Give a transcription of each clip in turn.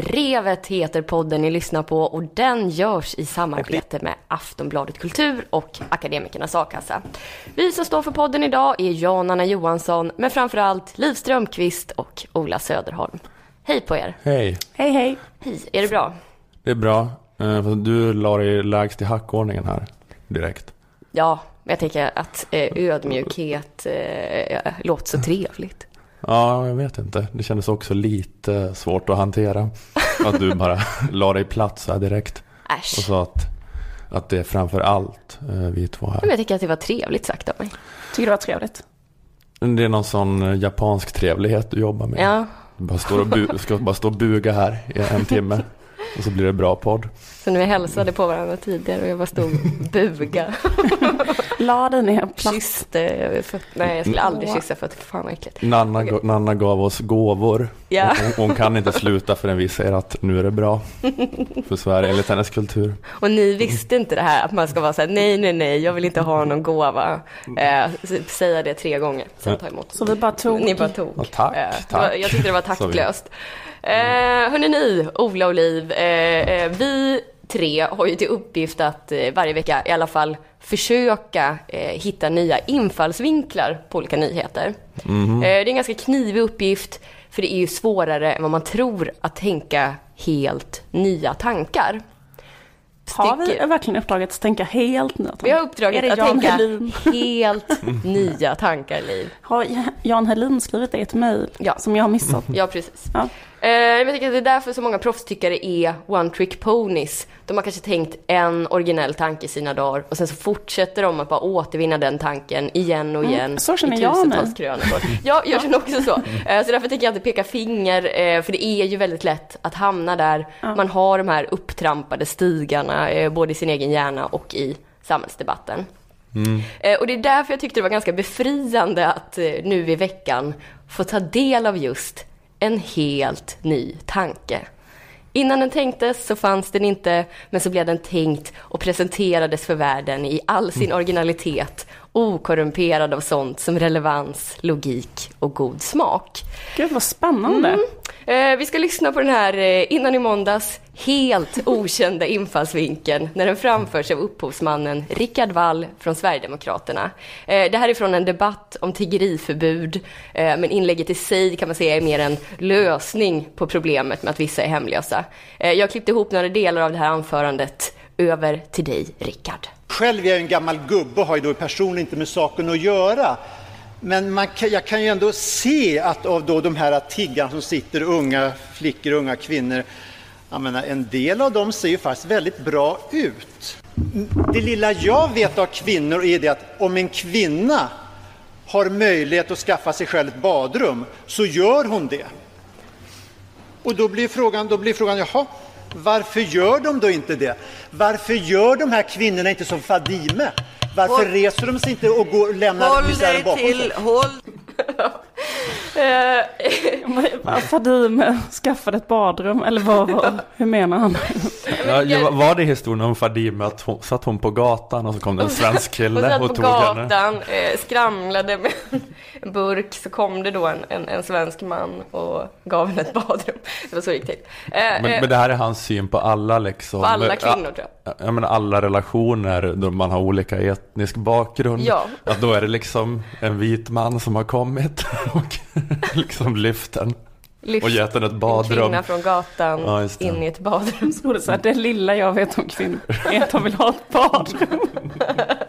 Drevet heter podden ni lyssnar på och den görs i samarbete med Aftonbladet Kultur och Akademikernas A-kassa. Vi som står för podden idag är Jan-Anna Johansson, men framförallt Liv Strömqvist och Ola Söderholm. Hej på er! Hej! Hej hej! Hej, är det bra? Det är bra. Eh, Du la dig lägst i hackordningen här direkt. Ja, men jag tänker att eh, ödmjukhet eh, låter så trevligt. Ja, jag vet inte. Det kändes också lite svårt att hantera. Att du bara la dig platt så här direkt. Och Äsch. sa att, att det är framför allt eh, vi två Men här. jag tycker att det var trevligt sagt av mig. Tycker det var trevligt. Det är någon sån eh, japansk trevlighet du jobbar med. Ja, Du bara står och bu- ska bara stå och buga här i en timme. Och så blir det bra podd. så när vi hälsade på varandra tidigare och jag bara stod och buga. La dig ner platt. Kysste Nej, jag skulle aldrig kyssa fötter. Fan vad äckligt. Nanna, ga- Nanna gav oss gåvor. Ja. Hon, hon kan inte sluta förrän vi säger att nu är det bra. För Sverige, enligt hennes kultur. Och ni visste inte det här att man ska vara så här, nej, nej, nej, jag vill inte ha någon gåva. Eh, säga det tre gånger, sen ta emot. Så vi bara tog. Ni bara tog. Ja, tack, Eh, det tack. jag tyckte det var Sa Eh, hörni ni, Ola och Liv, eh, eh, vi tre har ju till uppgift att eh, varje vecka i alla fall försöka eh, hitta nya infallsvinklar på olika nyheter. Eh, det är en ganska knivig uppgift, för det är ju svårare än vad man tror att tänka helt nya tankar. Har vi Sticker- verkligen uppdraget att tänka helt nu? vi har uppdraget att Jan tänka Helin? helt nya tankar, Liv. Har Jan Helin skrivit det i ett mejl Ja. som jag har missat? Ja, precis. Ja. Eh, jag tycker att det är därför så många proffstyckare är one trick ponies. De har kanske tänkt en originell tanke i sina dagar och sen så fortsätter de att bara återvinna den tanken igen och igen. så känner jag tusentals krönikor. Ja, jag känner också så. Eh, så därför tänker jag inte peka finger, eh, för det är ju väldigt lätt att hamna där. Man har de här upptrampade stigarna, eh, både i sin egen hjärna och i samhällsdebatten. Eh, Och det är därför jag tyckte det var ganska befriande att eh, nu i veckan få ta del av just en helt ny tanke. Innan den tänktes så fanns den inte, men så blev den tänkt och presenterades för världen i all sin originalitet, okorrumperad av sånt som relevans, logik och god smak. Gud vad spännande. Eh, vi ska lyssna på den här eh, innan i måndags helt okända infallsvinkeln när den framförs av upphovsmannen Rickard Wall från Sverigedemokraterna. Eh, det här är från en debatt om tiggeriförbud, eh, men inlägget i sig kan man säga är mer en lösning på problemet med att vissa är hemlösa. Eh, jag klippte ihop några delar av det här anförandet. Över till dig, Rickard. Själv är jag en gammal gubbe och har ju då personligen inte med saken att göra. Men man kan, jag kan ju ändå se att av då de här tiggarna som sitter, unga flickor och unga kvinnor, jag menar, en del av dem ser ju faktiskt väldigt bra ut. Det lilla jag vet av kvinnor är det att om en kvinna har möjlighet att skaffa sig själv ett badrum så gör hon det. Och då blir frågan, då blir frågan jaha, varför gör de då inte det? Varför gör de här kvinnorna inte som Fadime? Varför Håll- reser de sig inte och går lämnar misären bakom sig? håll Fadime skaffade ett badrum, eller vad var Hur menar han? Ja, var det historien om Fadime att hon satt hon på gatan och så kom det en svensk Och kille satt och på tog henne? gatan, eh, skramlade med en burk, så kom det då en, en, en svensk man och gav henne ett badrum. Det var så det gick till. Eh, Men, eh, men det här är hans syn på alla liksom. På alla Ja, kvinnor, tror jag. Jag menar alla relationer då man har olika etnisk bakgrund. Ja. Att då är det liksom en vit man som har kommit och liksom lyft den. lyft och gett henne ett en badrum. kvinna från gatan Ja, in i ett badrum. Stod det så här, det lilla jag vet om kvinnor är att de vill ha ett badrum.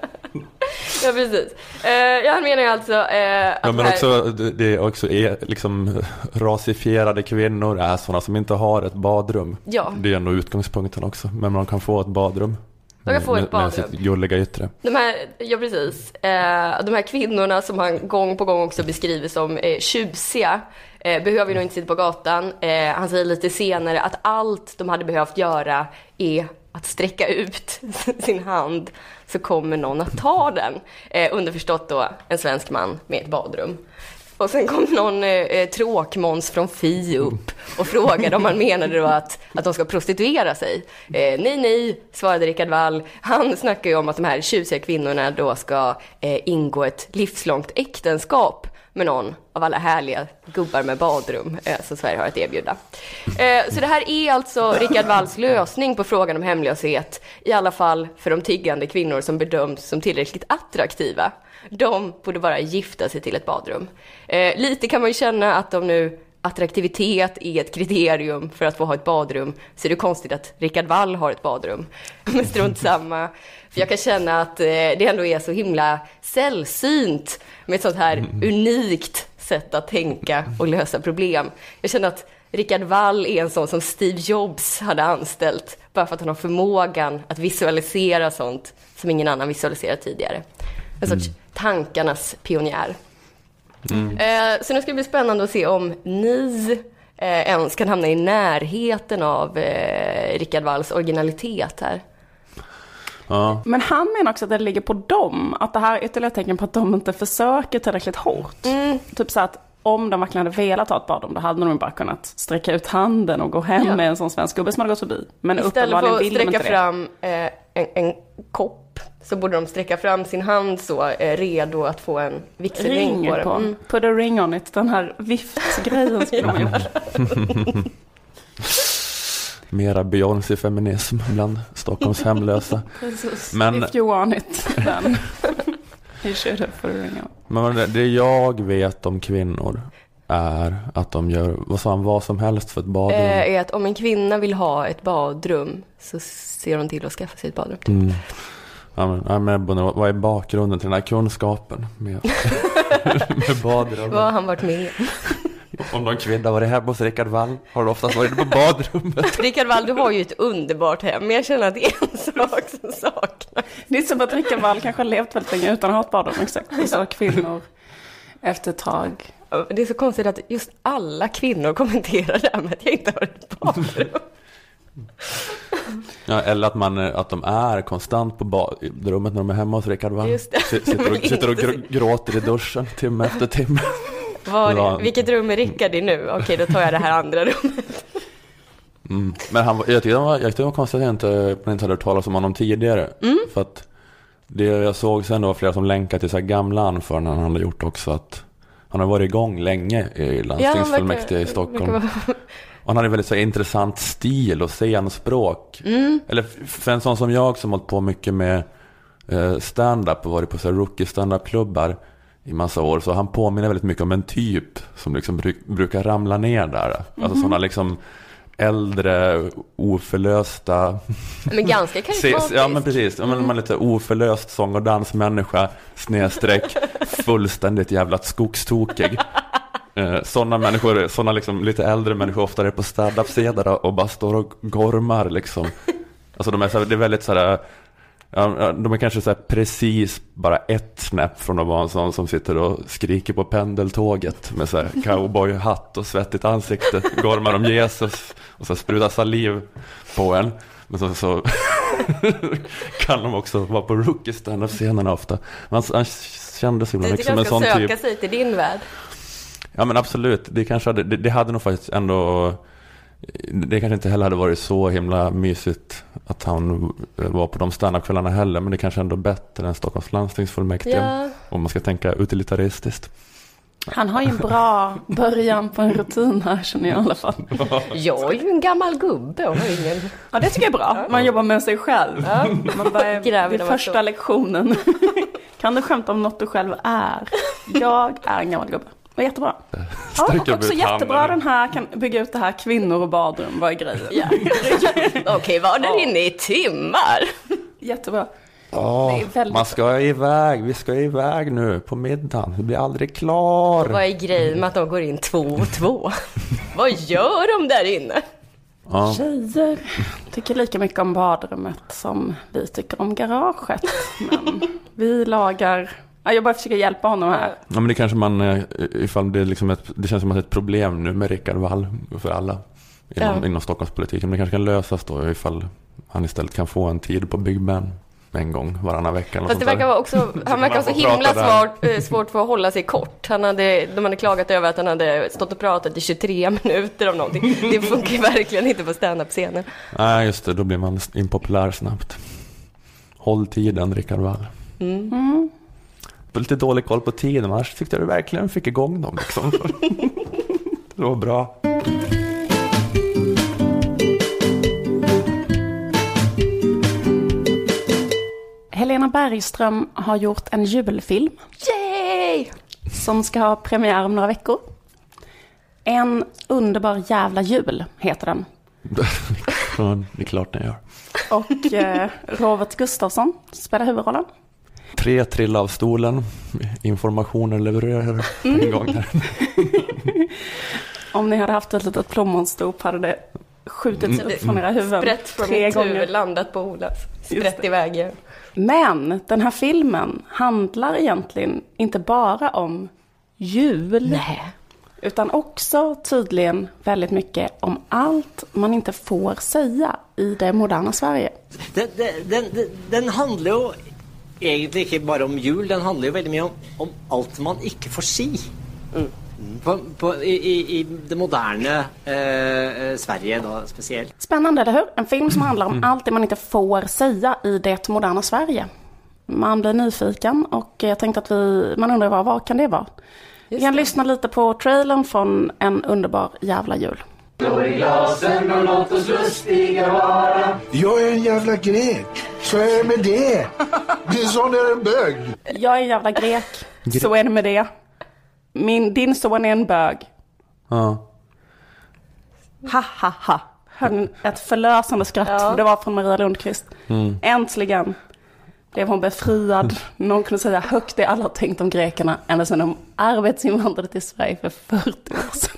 Ja, precis. Eh, jag menar ju alltså eh, att Ja, men här- också, det är också är, liksom rasifierade kvinnor är sådana som inte har ett badrum. Ja. Det är ändå utgångspunkten också. Men man kan få ett badrum. Man kan få med, ett Med badrum. sitt gulliga yttre. De här, ja precis. Eh, de här kvinnorna som han gång på gång också beskriver som eh, tjusiga eh, behöver nog inte sitta på gatan. Eh, han säger lite senare att allt de hade behövt göra är att sträcka ut sin hand så kommer någon att ta den. Eh, underförstått då en svensk man med ett badrum. Och sen kom någon eh, eh tråkmåns från Fi upp och frågade om han menade då att, att de ska prostituera sig. Eh, nej, nej, svarade Rickard Wall. Han snackar ju om att de här tjusiga kvinnorna då ska eh, ingå ett livslångt äktenskap med någon av alla härliga gubbar med badrum eh, som Sverige har att erbjuda. Eh, så det här är alltså Rickard Walls lösning på frågan om hemlöshet, i alla fall för de tiggande kvinnor som bedöms som tillräckligt attraktiva. De borde bara gifta sig till ett badrum. Eh, lite kan man ju känna att de nu attraktivitet är ett kriterium för att få ha ett badrum, så är det konstigt att Rickard Wall har ett badrum. Men strunt samma. För jag kan känna att eh, det ändå är så himla sällsynt med ett sånt här unikt sätt att tänka och lösa problem. Jag känner att Rickard Wall är en sån som Steve Jobs hade anställt, bara för att han har förmågan att visualisera sånt som ingen annan visualiserat tidigare. En sorts tankarnas pionjär. Eh, så nu ska det bli spännande att se om ni eh, ens kan hamna i närheten av eh, Rickard Walls originalitet här. Ja, Men han menar också att det ligger på dem. Att det här är ytterligare ett tecken på att de inte försöker tillräckligt hårt. Mm. Typ så att om de verkligen hade velat ha ett badrum, då hade de bara kunnat sträcka ut handen och gå hem Ja. med en sån svensk gubbe som hade gått förbi. Men Istället för att sträcka fram eh, en, en kopp så borde de sträcka fram sin hand så, eh, redo att få en vigselring Ring på på. den. Mm. Put a ring on it. Den här viftgrejen skulle ha gjort. mera Beyoncé-feminism bland Stockholms hemlösa. Men, If you want it, then you should have put a ring on. men det- jag vet om kvinnor är att de gör vad, sa han, vad som helst för ett badrum. Eh, är att om en kvinna vill ha ett badrum så ser hon till att skaffa sig ett badrum. Mm. Ja, men, vad är bakgrunden till den här kunskapen med, med badrum? Vad har han varit med om? Om någon kvinna varit hemma hos Rickard Wall har du oftast varit på badrummet. Rickard Wall, du har ju ett underbart hem, men jag känner att det är en sak som saknas. Det är som att Rickard Wall kanske har levt väldigt länge utan att ha ett badrum. Exakt. Och så kvinnor efter ett tag. Det är så konstigt att just alla kvinnor kommenterar det här med att jag inte har ett badrum. Ja, eller att, man, är- att de är konstant på badrummet när de är hemma hos Rickard Wall. Just det. S- Sitter och, sitter och gr- gråter i duschen timme efter timme. Var, Ja. vilket rum är Rickard i nu? Okej, då tar jag det här andra rummet. Mm. Men han, jag tyckte det var, jag tyckte det var konstigt att jag inte, man inte hade hört talas om honom tidigare. Mm. För att det jag såg sen det var flera som länkade till så gamla anföranden han hade gjort också. Att han har varit igång länge i landstingsfullmäktige i Stockholm. verkar han hade väldigt så intressant stil och scenspråk. Mm. Eller för en sån som jag som hållit på mycket med eh, stand-up och varit på så rookie stand-up-klubbar i massa år. Så han påminner väldigt mycket om en typ som liksom bru- brukar ramla ner där. Alltså sådana liksom äldre, oförlösta Men ganska karismatisk. ja men precis, ja, men man är lite oförlöst sång och dansmänniska Snedstreck Fullständigt jävla skogstokig Sådana människor, sådana liksom lite äldre människor Ofta är på stand-up-scener och bara står och gormar liksom Alltså de är, så här, det är väldigt sådär de är kanske så precis bara ett snäpp från att vara en sån som sitter och skriker på pendeltåget med så cowboyhatt och svettigt ansikte, gormar om Jesus och så sprutar saliv på en. Men så, så kan de också vara på rookie stand scenerna ofta. Men han, han kändes Du ibland liksom en han ska sån söka typ. sig till din värld. Ja men absolut, det kanske hade, det, det hade nog faktiskt ändå det kanske inte heller hade varit så himla mysigt att han var på de standupkvällarna heller. Men det kanske ändå är bättre än Stockholms landstingsfullmäktige. Ja. Om man ska tänka utilitaristiskt. Han har ju en bra början på en rutin här känner jag i alla fall. Jag är ju en gammal gubbe och har ingen... Ja det tycker jag är bra. Man jobbar med sig själv. Man Gräver det är första lektionen. Kan du skämta om något du själv är? Jag är en gammal gubbe. Vad jättebra. Ja, Sträcker och också jättebra handen. den här, kan bygga ut det här kvinnor och badrum, vad är grejen? Ja. Okej, var där inne i timmar. Jättebra. Ja, väldigt- man ska iväg, vi ska iväg nu på middagen. Vi blir aldrig klar. Vad är grejen med att de går in två och två? Vad gör de där inne? Ja. Tjejer tycker lika mycket om badrummet som vi tycker om garaget. Men vi lagar... Ja, jag bara försöker hjälpa honom här. ja, men det kanske man, eh, ifall det är liksom ett, det känns som att det är ett problem nu med Rickard Wall för alla. Inom, Ja. inom Stockholmspolitiken. Men det kanske kan lösas då ifall han istället kan få en tid på Big Ben. En gång varannan vecka. Fast det verkar också, han verkar så himla svårt, eh, svårt för att hålla sig kort. Han hade, de hade klagat över att han hade stått och pratat i 23 minuter om någonting. Det funkar ju verkligen inte på standup-scenen. Nej, just det. Då blir man impopulär snabbt. Håll tiden, Rickard Wall. Mm. Mm. Lite dålig koll på tiden, men annars tyckte jag du verkligen fick igång dem. Liksom. det var bra. Helena Bergström har gjort en julfilm Yay! som ska ha premiär om några veckor. En underbar jävla jul heter den. Ja, det är klart den gör. Och eh, Robert Gustafsson spelar huvudrollen. Tre trilla av stolen, informationer levererar en gång här. Om ni hade haft ett litet plommonstop hade det skjutits upp från era huvuden Sprätt från tre mitt huvud, gånger. landat på Olas. Sprätt iväg. Men den här filmen handlar egentligen inte bara om jul. Nej. Utan också tydligen väldigt mycket om allt man inte får säga i det moderna Sverige. Den, den, den, den, handler jo egentlig ikke bare om jul, den handler jo veldig mye om, om alt man ikke får si. På, på, i, i, det moderne eh, eh, Sverige da spesielt. Spännande, eller hur? En film som handlar om allt det man inte får säga i det moderna Sverige. Man blir nyfiken och jag tänkte att vi, man undrar vad, vad kan det vara? Vi kan lyssna lite på trailern från En underbar jävla jul. Jag är en jävla grek. Så är det med det. Min son är en bög. Jag är en jävla grek, så är det med det. Min, din son är en bög. Ja. Ha ha ha. Hörde ett förlösande skratt. Ja. Det var från Maria Lundqvist. Äntligen blev hon befriad. Någon kunde säga högt det alla tänkt om grekerna ända sedan de arbetsinvandrade till Sverige för 40 år sedan.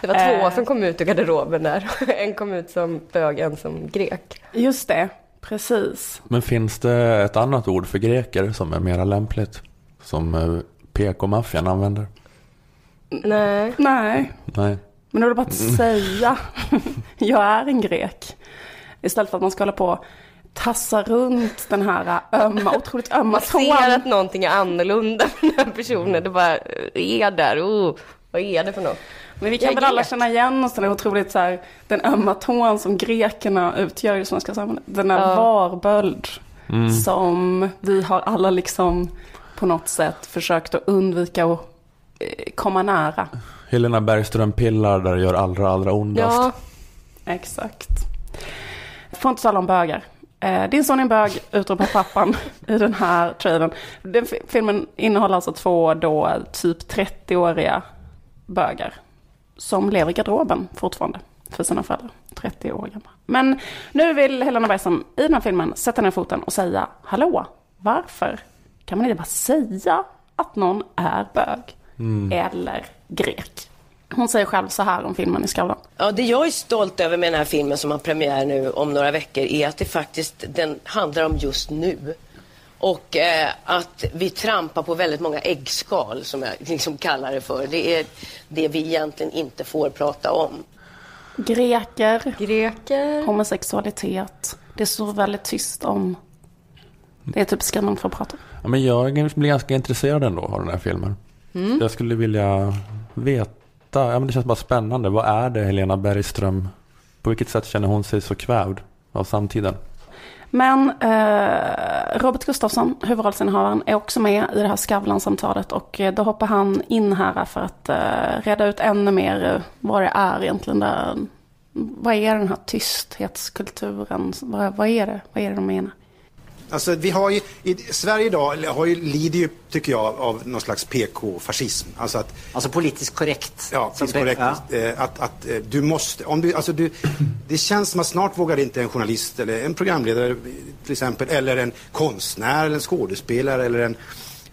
Det var två Eh. som kom ut ur garderoben där. En kom ut som bög, en som grek. Just det, precis. Men finns det ett annat ord för greker som är mera lämpligt? Som eh, PK-maffian använder? Nej. Nej, Nej. men då är det bara att säga jag är en grek. Istället för att man ska hålla på tassa runt den här ömma, otroligt ömma Man ser tån. att någonting är annorlunda med den här personen. Det bara är där. Oh, vad är det för något? Men vi kan väl alla känna igen oss den här otroligt så här, den ömma tån som grekerna utgör i det svenska samhället. Den här Ja. varböld som vi har alla liksom på något sätt försökt att undvika att eh, komma nära. Helena Bergström pillar där det gör allra, allra ondast. Ja, Exakt. Får inte tala om bögar. Eh, din son är en bög, utropar pappan i den här trailern. Den fi- filmen innehåller alltså två då typ 30-åriga bögar. Som lever i garderoben fortfarande för sina föräldrar. 30 år gamla. Men nu vill Helena Bergström i den här filmen sätta ner foten och säga Hallå, varför kan man inte bara säga att någon är bög? Eller grek? Hon säger själv så här om filmen i Skavlan. Ja, det jag är stolt över med den här filmen som har premiär nu om några veckor är att det faktiskt den handlar om just nu. Och eh, att vi trampar på väldigt många äggskal som jag liksom kallar det för. Det är det vi egentligen inte får prata om. Greker, greker. homosexualitet. Det står väldigt tyst om. Det är typ skrämmande för att prata om. Ja, men jag blir ganska intresserad ändå av den här filmen. Jag skulle vilja veta, ja, men det känns bara spännande. Vad är det Helena Bergström, på vilket sätt känner hon sig så kvävd av samtiden? Men eh, Robert Gustafsson, huvudrollsinnehavaren, är också med i det här Skavlan-samtalet och eh, då hoppar han in här för att eh, reda ut ännu mer eh, vad det är egentligen där. Vad är den här tysthetskulturen? Vad, vad är det? Vad är det de menar? Alltså, vi har ju, i Sverige idag har ju, lider ju, tycker jag, av någon slags PK-fascism. Alltså att, Altså politisk korrekt. ja, det- korrekt. Ja. Eh, Att, att eh, du måste, om du, alltså du, det känns som att snart vågar inte en journalist eller en programledare till exempel, eller en konstnär eller en skådespelare eller en,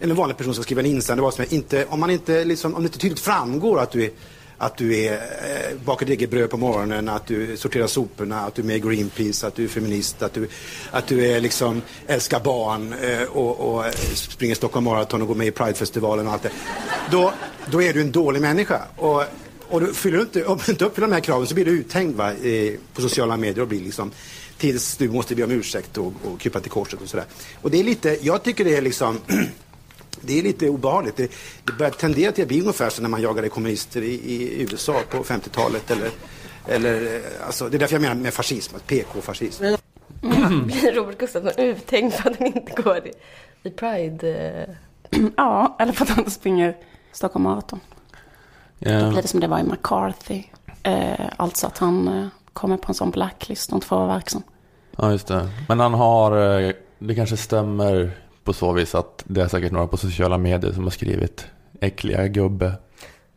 eller en vanlig person som skriver en insändare, vad som är, inte, om, man inte, liksom, om det inte tydligt framgår att du är att du är, eh, bakar degebröd på morgonen, att du sorterar soporna, att du är med i Greenpeace, att du är feminist, att du, att du är liksom, älskar barn eh, och, och eh, springer Stockholm Marathon och går med i Pridefestivalen och allt det. Då, då är du en dålig människa. Och, och du fyller du inte, om du inte uppfyller de här kraven så blir du uthängd va, eh, på sociala medier och blir liksom tills du måste be om ursäkt och, och krypa till korset och sådär. Och det är lite, jag tycker det är liksom det är lite obehagligt. Det, det börjar tendera till att bli ungefär som när man jagade kommunister i, i USA på 50-talet. Eller, eller, eh, alltså, det är därför jag menar med fascism, PK-fascism. Blir Robert Gustafsson uthängd för att han inte går i, i Pride? eh, Ja, eller för att han inte springer Stockholm Marathon. Då Ja. blir det som det var i McCarthy. Eh, alltså att han eh, kommer på en sån blacklist och inte får vara verksam. ja, just det. Men han har, eh, det kanske stämmer på så vis att det är säkert några på sociala medier som har skrivit äckliga gubbe.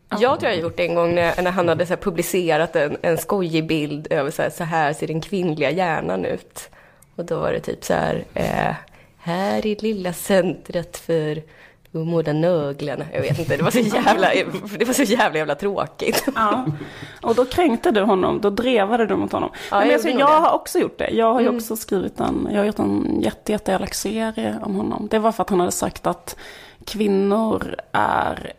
Jag tror jag har gjort det en gång när, när han hade så här publicerat en, en skojig bild över så här, så här ser den kvinnliga hjärnan ut. Och då var det typ så här, eh, här är lilla centret för de nöglarna. Jag vet inte, det var så jävla, det var så jävla, jävla tråkigt. Ja. Och då kränkte du honom, då drevade du mot honom. Ja, Men jag alltså, jag har också gjort det. Jag har ju också skrivit en, jag har gjort en jätte, jätteelak serie om honom. Det var för att han hade sagt att kvinnor är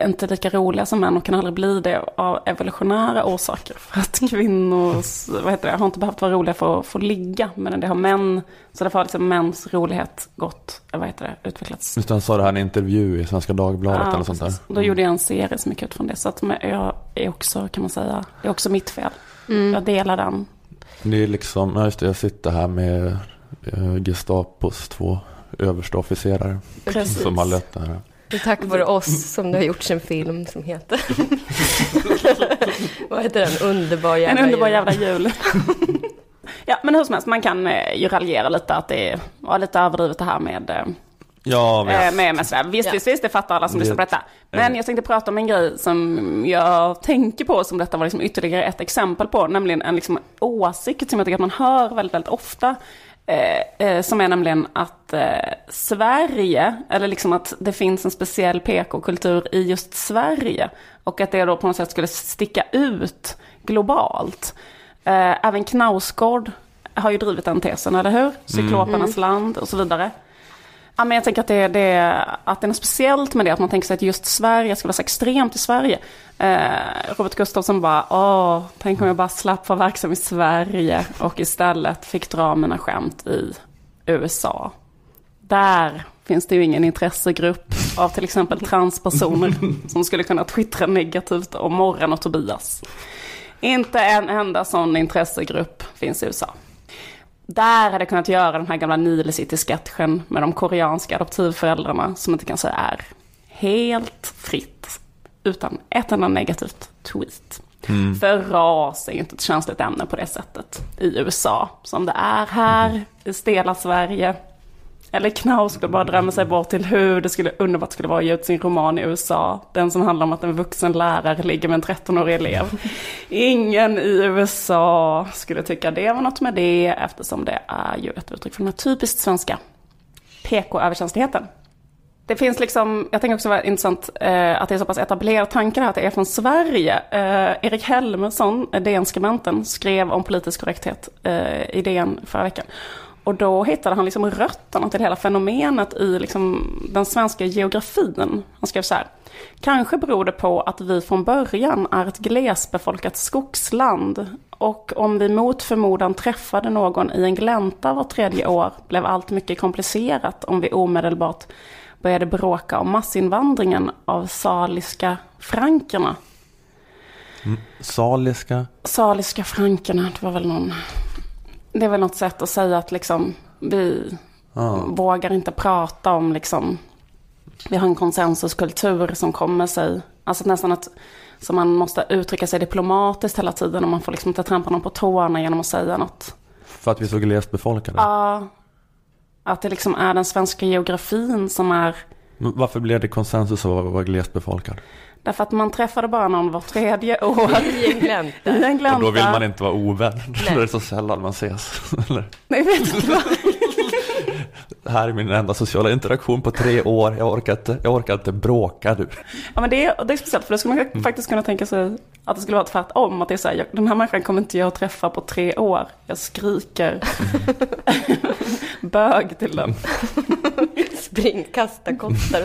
inte lika roliga som män och kan aldrig bli det av evolutionära orsaker. För att kvinnor vad heter det, har inte behövt vara roliga för att få ligga. Men det har män, så därför har liksom mäns rolighet gått, eh, vad heter det, utvecklats. Just han sa det här i en intervju i Svenska Dagbladet Ja, eller sånt där. Då gjorde jag en serie som gick ut från det. Så att jag är också, kan man säga, det är också mitt fel. Mm. Jag delar den. Det är liksom, ja just det, jag sitter här med eh, Gestapos två översta officerare Precis. som har lett det här. Det är tack vare oss som det har gjorts en film som heter... Vad heter den? Underbar jävla En underbar jul. jävla jul. ja, men hur som helst, man kan eh, ju raljera lite att det är var lite överdrivet det här med, eh, Ja, eh, med, med sådär. Visst, Ja. visst, visst, det fattar alla som lyssnar på detta. Men jag tänkte prata om en grej som jag tänker på som detta var liksom ytterligare ett exempel på, nämligen en liksom åsikt som jag tycker att man hör väldigt, väldigt ofta. Eh, eh, som är nämligen att eh, Sverige, eller liksom att det finns en speciell PK-kultur i just Sverige. Och att det då på något sätt skulle sticka ut globalt. Eh, även Knausgård har ju drivit den tesen, eller hur? Cyklopernas land och så vidare. Ja, men jag tänker att det, det, att det är något speciellt med det, att man tänker sig att just Sverige ska vara så extremt i Sverige. Eh, Robert Gustafsson bara, åh, tänk om jag bara slapp vara verksam i Sverige och istället fick dra mina skämt i USA. Där finns det ju ingen intressegrupp av till exempel transpersoner som skulle kunna twittra negativt om Morran och Tobias. Inte en enda sån intressegrupp finns i USA. Där hade jag kunnat göra den här gamla Nile City-sketchen med de koreanska adoptivföräldrarna som inte kan säga är helt fritt. Utan ett enda negativt tweet. För ras är ju inte ett känsligt ämne på det sättet i USA som det är här i stela Sverige. Eller Knaus skulle bara drömma sig bort till hur det skulle underbart skulle vara att ge ut sin roman i USA. Den som handlar om att en vuxen lärare ligger med en 13-årig elev. Ingen i USA skulle tycka det var något med det eftersom det är ju ett uttryck för den här typiskt svenska PK-överkänsligheten. Det finns liksom, jag tänker också vara intressant eh, att det är så pass etablerad tanke här att det är från Sverige. Eh, Erik Helmersson, DN-skribenten, skrev om politisk korrekthet eh, i DN förra veckan. Och då hittade han liksom rötterna till hela fenomenet i liksom den svenska geografin. Han skrev så här. Kanske beror det på att vi från början är ett glesbefolkat skogsland. Och om vi mot förmodan träffade någon i en glänta var tredje år blev allt mycket komplicerat om vi omedelbart började bråka om massinvandringen av saliska frankerna. Saliska. Saliska frankerna, det var väl någon... Det är väl något sätt att säga att liksom vi vågar inte prata om liksom... Vi har en konsensuskultur som kommer sig... Alltså nästan att så man måste uttrycka sig diplomatiskt hela tiden och man får liksom inte trampa någon på tårna genom att säga något. För att vi är så glest befolkade. Ja, att det liksom är den svenska geografin som är... Men Varför blev det konsensus av att vara glest befolkad? Därför att man träffade bara någon var tredje år I en glänta. i en glänta. Och då vill man inte vara ovän. det är så sällan man ses. Eller? Nej, vet inte vad. Det här är min enda sociala interaktion på tre år. Jag orkar inte, jag orkar inte bråka du. Ja men det är, det är speciellt för då skulle man faktiskt kunna tänka sig att det skulle vara tvärtom. Att det är så här, jag, den här människan kommer inte jag att träffa på tre år. Jag skriker bög till den. Spring, kasta kottar.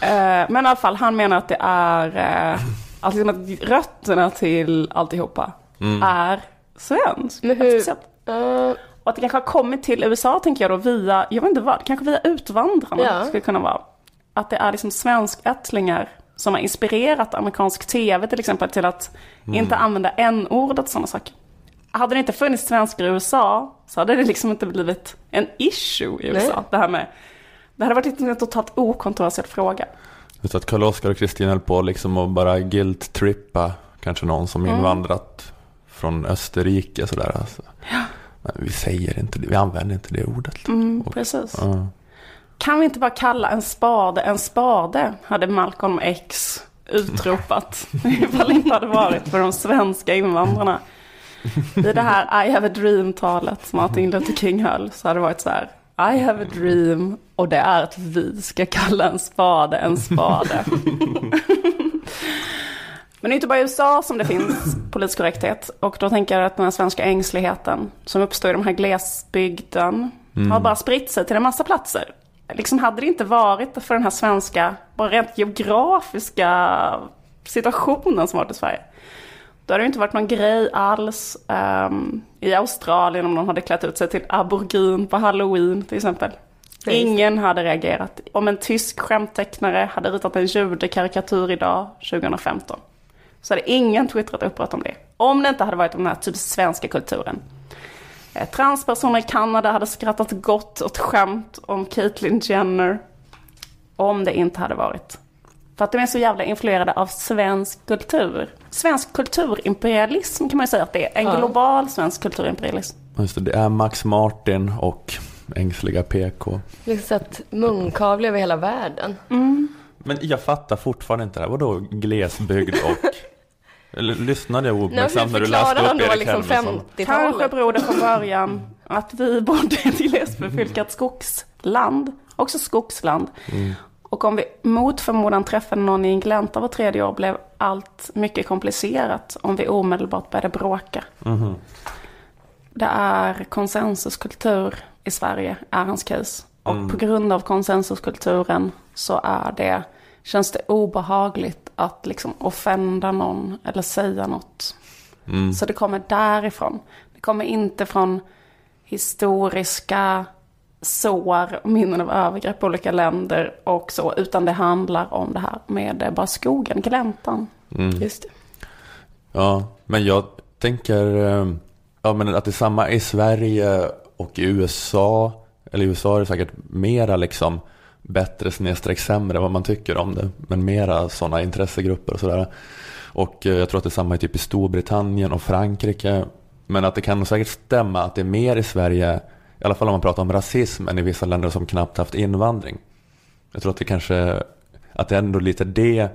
Eh, men i alla fall, han menar att det är, uh, alltså liksom att rötterna till alltihopa är svensk. Men hur- Speciellt. Uh, Och att det kanske har kommit till USA tänker jag då via, jag vet inte vad, kanske via utvandrarna Ja. skulle kunna vara. Att det är liksom svenskättlingar som har inspirerat amerikansk tv till exempel till att inte använda n-ordet och sådana saker. hade det inte funnits svenskar i USA så hade det liksom inte blivit en issue i USA. Nej. Det här med, det hade varit en totalt okontroversiell fråga. Just att Karl-Oskar och Kristin höll på liksom att bara guilt-trippa kanske någon som Mm. invandrat från Österrike sådär. Alltså. Men vi säger inte det, vi använder inte det ordet. Mm, Och- precis. Ja. Kan vi inte bara kalla en spade en spade? Hade Malcolm X utropat. Ifall det inte hade varit för de svenska invandrarna. I det här I have a dream-talet som Martin Luther King höll så hade det varit så här. I have a dream och det är att vi ska kalla en spade en spade. Men det är inte bara i USA som det finns politisk korrekthet. Och då tänker jag att den här svenska ängsligheten som uppstår i de här glesbygden har bara spritt sig till en massa platser. Liksom hade det inte varit för den här svenska, bara rent geografiska situationen som varit i Sverige. Då hade det inte varit någon grej alls ehm, i Australien om någon hade klätt ut sig till aborigin på halloween till exempel. Ingen hade reagerat. Om en tysk skämttecknare hade ritat en judekarikatyr idag, 2015, så hade ingen twittrat upprört om det. Om det inte hade varit om den här typ svenska kulturen. Eh, Transpersoner i Kanada hade skrattat gott åt skämt om Caitlyn Jenner. Om det inte hade varit. För att de är så jävla influerade av svensk kultur. Svensk kulturimperialism kan man ju säga att det är. En Ja. global svensk kulturimperialism. Just det, det är Max Martin och ängsliga PK. Liksom så att munkavle över hela världen. Men jag fattar fortfarande inte det här. Vadå glesbygd och... Eller lyssnade jag ouppmärksamt när du läste upp Erik liksom Helmersson? 50-talet? Kanske beror det från början att vi bodde i ett glesbefolkat skogsland. Också skogsland. Och om vi mot förmodan träffade någon i en glänta var tredje år blev allt mycket komplicerat om vi omedelbart började bråka. Det är konsensuskultur i Sverige, är hans case. Och på grund av konsensuskulturen så är det, känns det obehagligt att liksom offenda någon eller säga något. Så det kommer därifrån. Det kommer inte från historiska sår och minnen av övergrepp på olika länder och så, utan det handlar om det här med bara skogen, gläntan. Just det. Ja, men jag tänker eh, ja, men att det är samma i Sverige och i USA. Eller i USA är det säkert mera liksom bättre snedstreck sämre vad man tycker om det. Men mera sådana intressegrupper och sådär. Och eh, jag tror att det är samma i typ i Storbritannien och Frankrike. Men att det kan nog säkert stämma att det är mer i Sverige, i alla fall om man pratar om rasism, än i vissa länder som knappt haft invandring. Jag tror att det kanske, att det är ändå lite det.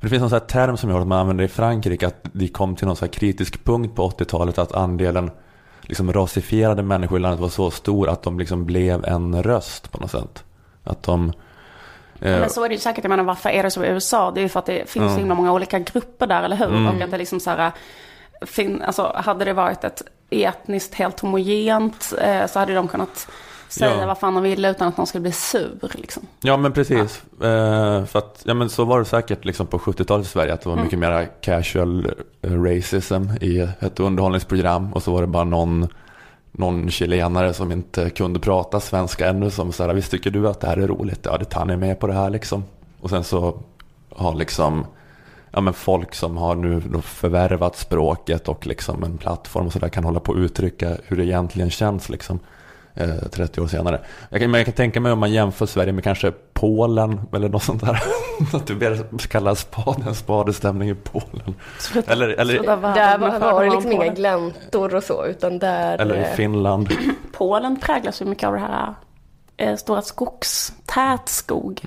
Det finns någon sån här term som jag att man använder i Frankrike, att de kom till någon sån här kritisk punkt på 80-talet, att andelen liksom rasifierade människor i landet var så stor att de liksom blev en röst på något sätt. Att de... eh, Men så är det ju säkert, jag menar varför är det så i USA? Det är ju för att det finns så himla många olika grupper där, eller hur? Och att det liksom så här, fin, alltså hade det varit ett etniskt helt homogent eh, så hade de kunnat säga Ja. vad fan de ville utan att någon skulle bli sur liksom. Ja men precis. Eh, för att, ja men så var det säkert liksom på 70-talet i Sverige att det var mycket mer casual eh, racism i ett underhållningsprogram och så var det bara någon, någon chilenare som inte kunde prata svenska ännu som sa visst tycker du att det här är roligt? Ja det tar ni med på det här liksom. Och sen så har liksom ja, men folk som har nu förvärvat språket och liksom en plattform och så där kan hålla på att uttrycka hur det egentligen känns liksom. Eh, 30 år senare. Jag kan, men jag kan tänka mig om man jämför Sverige med kanske Polen eller något sånt där. Att du ber kalla spaden spadestämning i Polen. Eller, eller, Sluta världen Där med var, var det liksom om inga gläntor och så, utan där... eller i eh, Finland. Polen präglas ju mycket av det här eh, stora skogs, tät skog.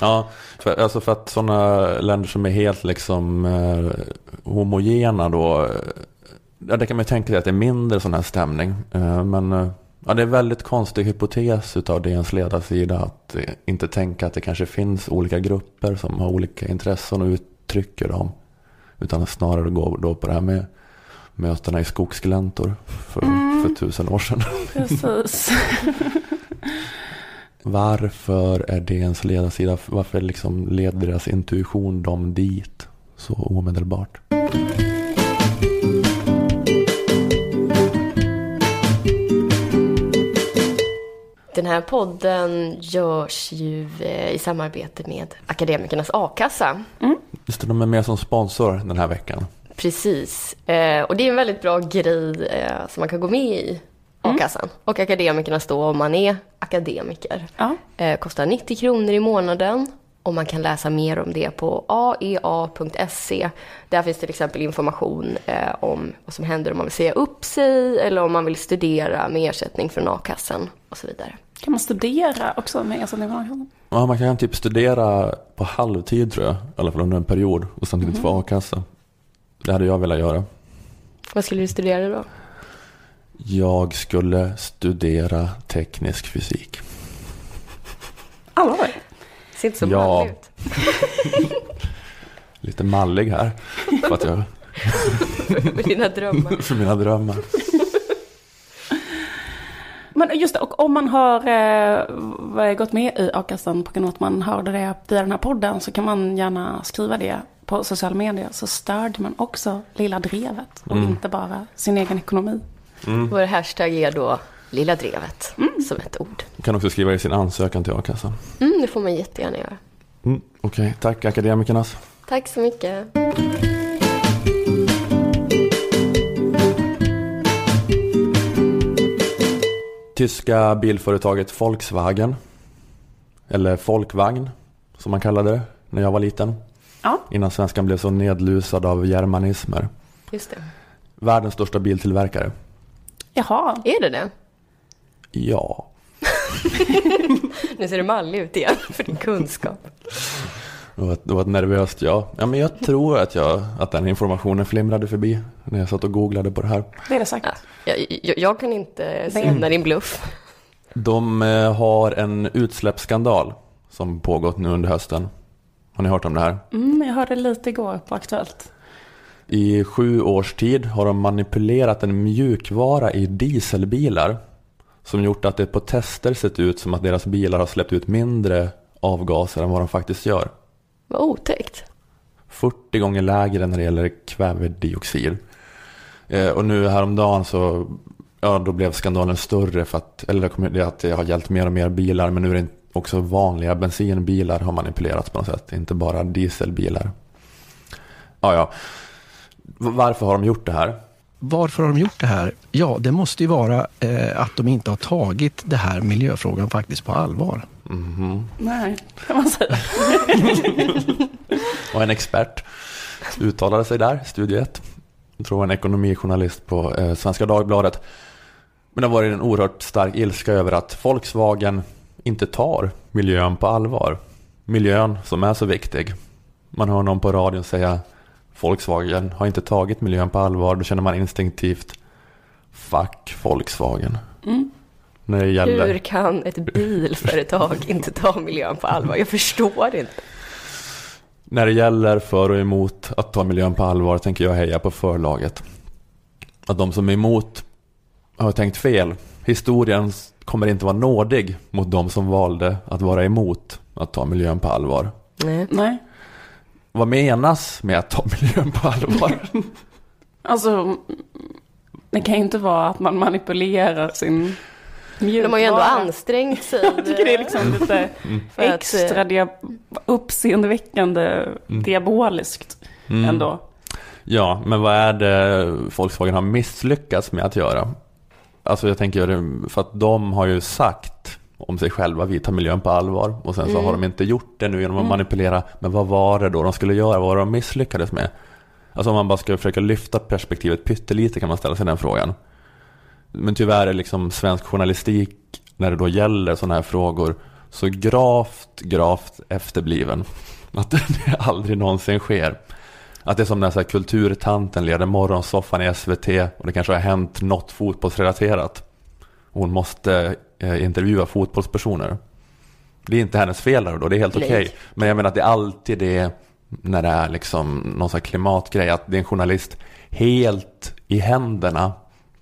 Ja, för, alltså för att sådana länder som är helt liksom eh, homogena då. Ja, det kan man tänka sig att det är mindre sån här stämning. Eh, men eh, ja, det är en väldigt konstig hypotes utav DNs ledarsida att eh, inte tänka att det kanske finns olika grupper som har olika intressen och uttrycker dem. Utan snarare gå då på det här med mötena i skogsgläntor för, för tusen år sedan. Precis. Varför är DNs ledarsida, varför liksom leder deras intuition dem dit så omedelbart? Den här podden görs ju eh, i samarbete med Akademikernas A-kassa. Just det, de är med som sponsor den här veckan. Precis. Eh, och det är en väldigt bra grej eh, som man kan gå med i a-kassan. Och akademikerna då om man är akademiker. Ja. Eh, kostar 90 kronor i månaden. Och man kan läsa mer om det på aea.se. Där finns till exempel information eh, om vad som händer om man vill säga upp sig eller om man vill studera med ersättning från a-kassan och så vidare. Kan man studera också med ersättning från a-kassan? Ja, man kan typ studera på halvtid tror jag, i alla fall under en period och samtidigt få a-kassa. Det hade jag velat göra. Vad skulle du studera då? Jag skulle studera teknisk fysik. Allvarligt? Ser inte så Ja. ut. Lite mallig här för, att jag, Med dina drömmar. för mina drömmar. Men just det, och om man har eh, gått med i a-kassan på grund av att man hörde det via den här podden så kan man gärna skriva det på sociala medier så stödjer man också Lilla Drevet och inte bara sin egen ekonomi. Vår hashtag är då Lilla Drevet som ett ord. Man kan också skriva i sin ansökan till a-kassan. Mm, det får man jättegärna göra. Mm, Okej, tack akademikernas. Tack så mycket. Tyska bilföretaget Volkswagen, eller Folkvagn som man kallade det när jag var liten. Ja. Innan svenskan blev så nedlusad av germanismer. Just det. Världens största biltillverkare. Jaha, Är det det? Ja. Nu ser du mallig ut igen för din kunskap. Det var, ett, det var ett nervöst ja. ja. men jag tror att, jag, att den informationen flimrade förbi när jag satt och googlade på det här. det är det säkert. Ja, jag, jag, jag kan inte syna din bluff. De eh, har en utsläppsskandal som pågått nu under hösten. Har ni hört om det här? Mm, jag hörde lite igår på Aktuellt. I sju års tid har de manipulerat en mjukvara i dieselbilar som gjort att det på tester sett ut som att deras bilar har släppt ut mindre avgaser än vad de faktiskt gör. Vad otäckt. 40 gånger lägre när det gäller kvävedioxid. Eh, och nu häromdagen så ja, då blev skandalen större för att, eller det att det har gällt mer och mer bilar men nu är det också vanliga bensinbilar har manipulerats på något sätt, inte bara dieselbilar. Ja, ja. Varför har de gjort det här? Varför har de gjort det här? Ja, det måste ju vara eh, att de inte har tagit det här miljöfrågan faktiskt på allvar. Nej, kan man säga. Och en expert uttalade sig där, studie 1. Jag tror det var en ekonomijournalist på eh, Svenska Dagbladet. Men det har varit en oerhört stark ilska över att Volkswagen inte tar miljön på allvar. Miljön som är så viktig. Man hör någon på radion säga Volkswagen har inte tagit miljön på allvar. Då känner man instinktivt Fuck Volkswagen. När det gäller... Hur kan ett bilföretag inte ta miljön på allvar? Jag förstår inte. När det gäller för och emot att ta miljön på allvar tänker jag heja på förlaget. Att de som är emot har tänkt fel. Historien kommer inte vara nådig mot de som valde att vara emot att ta miljön på allvar. Nej. Nej. Vad menas med att ta miljön på allvar? Alltså, det kan ju inte vara att man manipulerar sin mjukvara. De har ju ändå ansträngt sig. Jag tycker det är liksom lite För att, extra dia- uppseendeväckande diaboliskt ändå. Ja, men vad är det Volkswagen har misslyckats med att göra? Alltså jag tänker för att de har ju sagt om sig själva, vi tar miljön på allvar. Och sen så har de inte gjort det nu genom att manipulera. Men vad var det då de skulle göra? Vad var det de misslyckades med? Alltså om man bara ska försöka lyfta perspektivet pyttelite kan man ställa sig den frågan. Men tyvärr är liksom svensk journalistik när det då gäller sådana här frågor så gravt, gravt efterbliven. Att det aldrig någonsin sker. Att det är som när så här kulturtanten leder morgonsoffan i SVT och det kanske har hänt något fotbollsrelaterat. Hon måste eh, intervjua fotbollspersoner. Det är inte hennes fel där då, det är helt okej. Men jag menar att det är alltid det när det är liksom någon sån här klimatgrej, att det är en journalist helt i händerna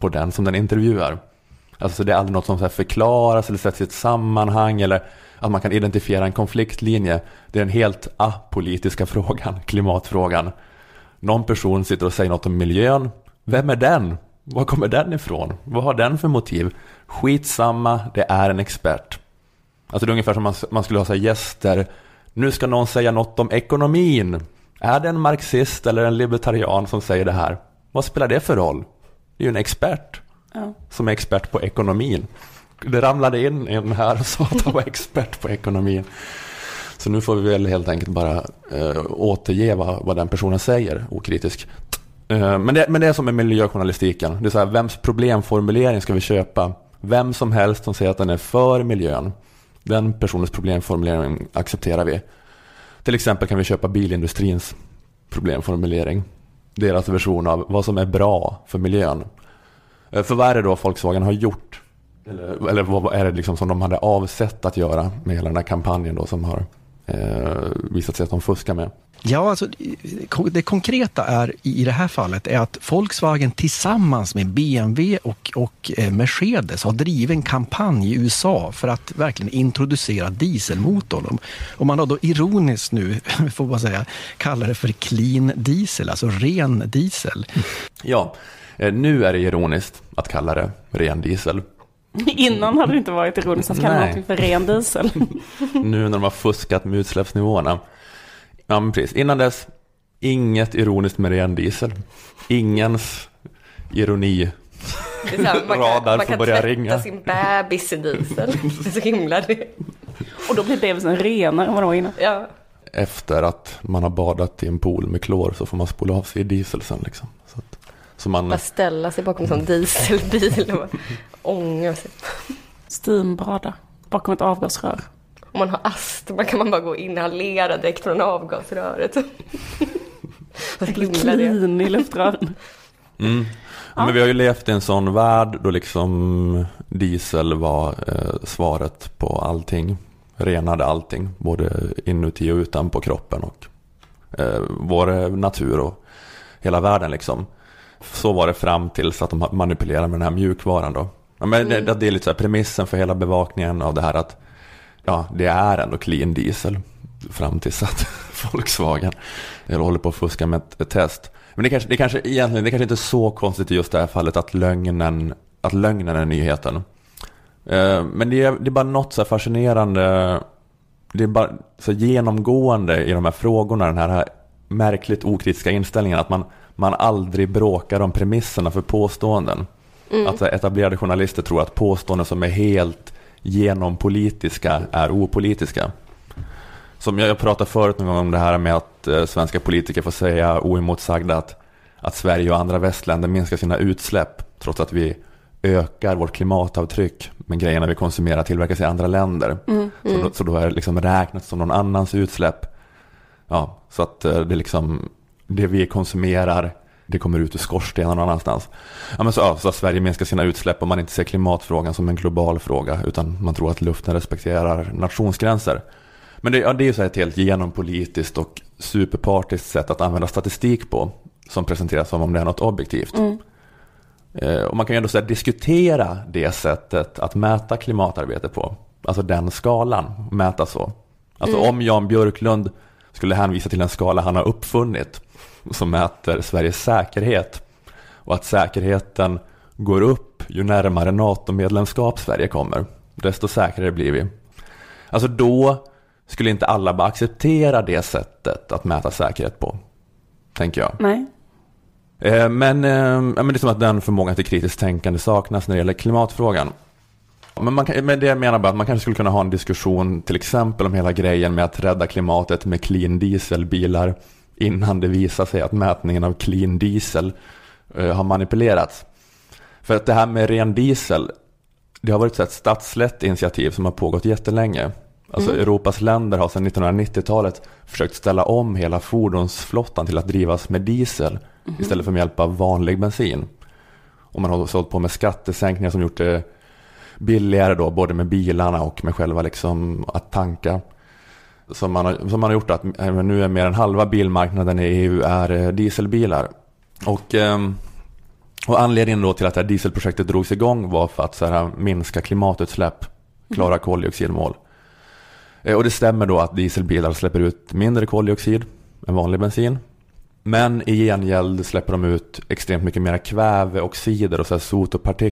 på den som den intervjuar. Alltså det är aldrig något som så förklaras eller sätts i ett sammanhang eller att man kan identifiera en konfliktlinje. Det är den helt apolitiska frågan, klimatfrågan. Någon person sitter och säger något om miljön. Vem är den? Var kommer den ifrån? Vad har den för motiv? Skitsamma, det är en expert. Alltså det är ungefär som man, man skulle ha så här gäster. Nu ska någon säga något om ekonomin. Är det en marxist eller en libertarian som säger det här? Vad spelar det för roll? Det är ju en expert Ja. som är expert på ekonomin. Det ramlade in en här och sa att han var expert på ekonomin. Så nu får vi väl helt enkelt bara eh, återge vad, vad den personen säger okritiskt. Eh, men, det, men det är som med miljöjournalistiken. Det är så här, vems problemformulering ska vi köpa? Vem som helst som säger att den är för miljön, den personens problemformulering accepterar vi. Till exempel kan vi köpa bilindustrins problemformulering. Deras version av vad som är bra för miljön. Eh, för vad är det då Volkswagen har gjort? Eller, eller vad är det liksom som de hade avsett att göra med hela den här kampanjen då som har eh, visat sig att de fuskar med? Ja, alltså, det konkreta är i det här fallet är att Volkswagen tillsammans med BMW och, och eh, Mercedes har drivit en kampanj i USA för att verkligen introducera dieselmotorn. Och man har då ironiskt nu, får man säga, kallar det för clean diesel, alltså ren diesel. Ja, eh, nu är det ironiskt att kalla det ren diesel. Innan hade det inte varit ironiskt att kalla Nej. någonting för ren diesel. Nu när de har fuskat med utsläppsnivåerna. Ja, men precis. Innan dess, inget ironiskt med ren diesel. Ingens ironi. Det är så här, man kan, man kan börja tvätta ringa. sin bebis i diesel. Det är så himla det. Och då blir bebisen renare än vad det var innan. Ja. Efter att man har badat i en pool med klor så får man spola av sig i diesel sen liksom. Så, att, så man, Bara ställa sig bakom en sån dieselbil och ånga sig. Steambada bakom ett avgasrör. Om man har astma kan man bara gå och inhalera direkt från avgasröret. Clean i luftrören. Mm. Men vi har ju levt i en sån värld då liksom diesel var eh, svaret på allting. Renade allting, både inuti och utanpå kroppen och eh, vår natur och hela världen liksom. Så var det fram tills att de manipulerade med den här mjukvaran då. Ja, men det, det är lite så här premissen för hela bevakningen av det här att ja, det är ändå clean diesel fram tills att Volkswagen håller på att fuska med ett, ett test. Men det kanske, det kanske egentligen, det kanske inte är så konstigt i just det här fallet att lögnen, att lögnen är nyheten. Eh, Men det är, det är bara något så här fascinerande, det är bara så genomgående i de här frågorna, den här märkligt okritiska inställningen att man, man aldrig bråkar om premisserna för påståenden. Att så här, etablerade journalister tror att påståenden som är helt genompolitiska är opolitiska. Som jag, jag pratade förut någon gång om det här med att eh, svenska politiker får säga oemotsagda att, att Sverige och andra västländer minskar sina utsläpp trots att vi ökar vårt klimatavtryck med grejerna vi konsumerar tillverkas i andra länder. Så, då, så då är det liksom räknat som någon annans utsläpp. Ja, så att eh, det liksom det vi konsumerar det kommer ut ur skorstenen någon annanstans. Ja, men så, ja, så att Sverige minskar sina utsläpp om man inte ser klimatfrågan som en global fråga utan man tror att luften respekterar nationsgränser. Men det, ja, det är ju så här ett helt genompolitiskt och superpartiskt sätt att använda statistik på som presenteras som om det är något objektivt. Eh, och man kan ju ändå så diskutera det sättet att mäta klimatarbete på. Alltså den skalan, mäta så. Alltså om Jan Björklund skulle hänvisa till en skala han har uppfunnit som mäter Sveriges säkerhet och att säkerheten går upp ju närmare NATO-medlemskap Sverige kommer, desto säkrare blir vi. Alltså då skulle inte alla bara acceptera det sättet att mäta säkerhet på, tänker jag. Nej. Eh, Men, eh, men det är som att den förmågan till kritiskt tänkande saknas när det gäller klimatfrågan. Men, man men det jag menar bara att man kanske skulle kunna ha en diskussion till exempel om hela grejen med att rädda klimatet med clean dieselbilar innan det visar sig att mätningen av clean diesel eh, har manipulerats. För att det här med ren diesel, det har varit ett statslett initiativ som har pågått jättelänge. Alltså Europas länder har sedan 1990-talet försökt ställa om hela fordonsflottan till att drivas med diesel istället för med hjälp av vanlig bensin. Och man har också hållit på med skattesänkningar som gjort det billigare då, både med bilarna och med själva liksom att tanka. Som man har, som man har gjort att eh, nu är mer än halva bilmarknaden i EU är eh, dieselbilar. Och, ehm, och anledningen då till att det här dieselprojektet drogs igång var för att så här, minska klimatutsläpp, klara koldioxidmål. Eh, Och det stämmer då att dieselbilar släpper ut mindre koldioxid än vanlig bensin. Men i gengäld släpper de ut extremt mycket mer kväveoxider och så sot och partiklar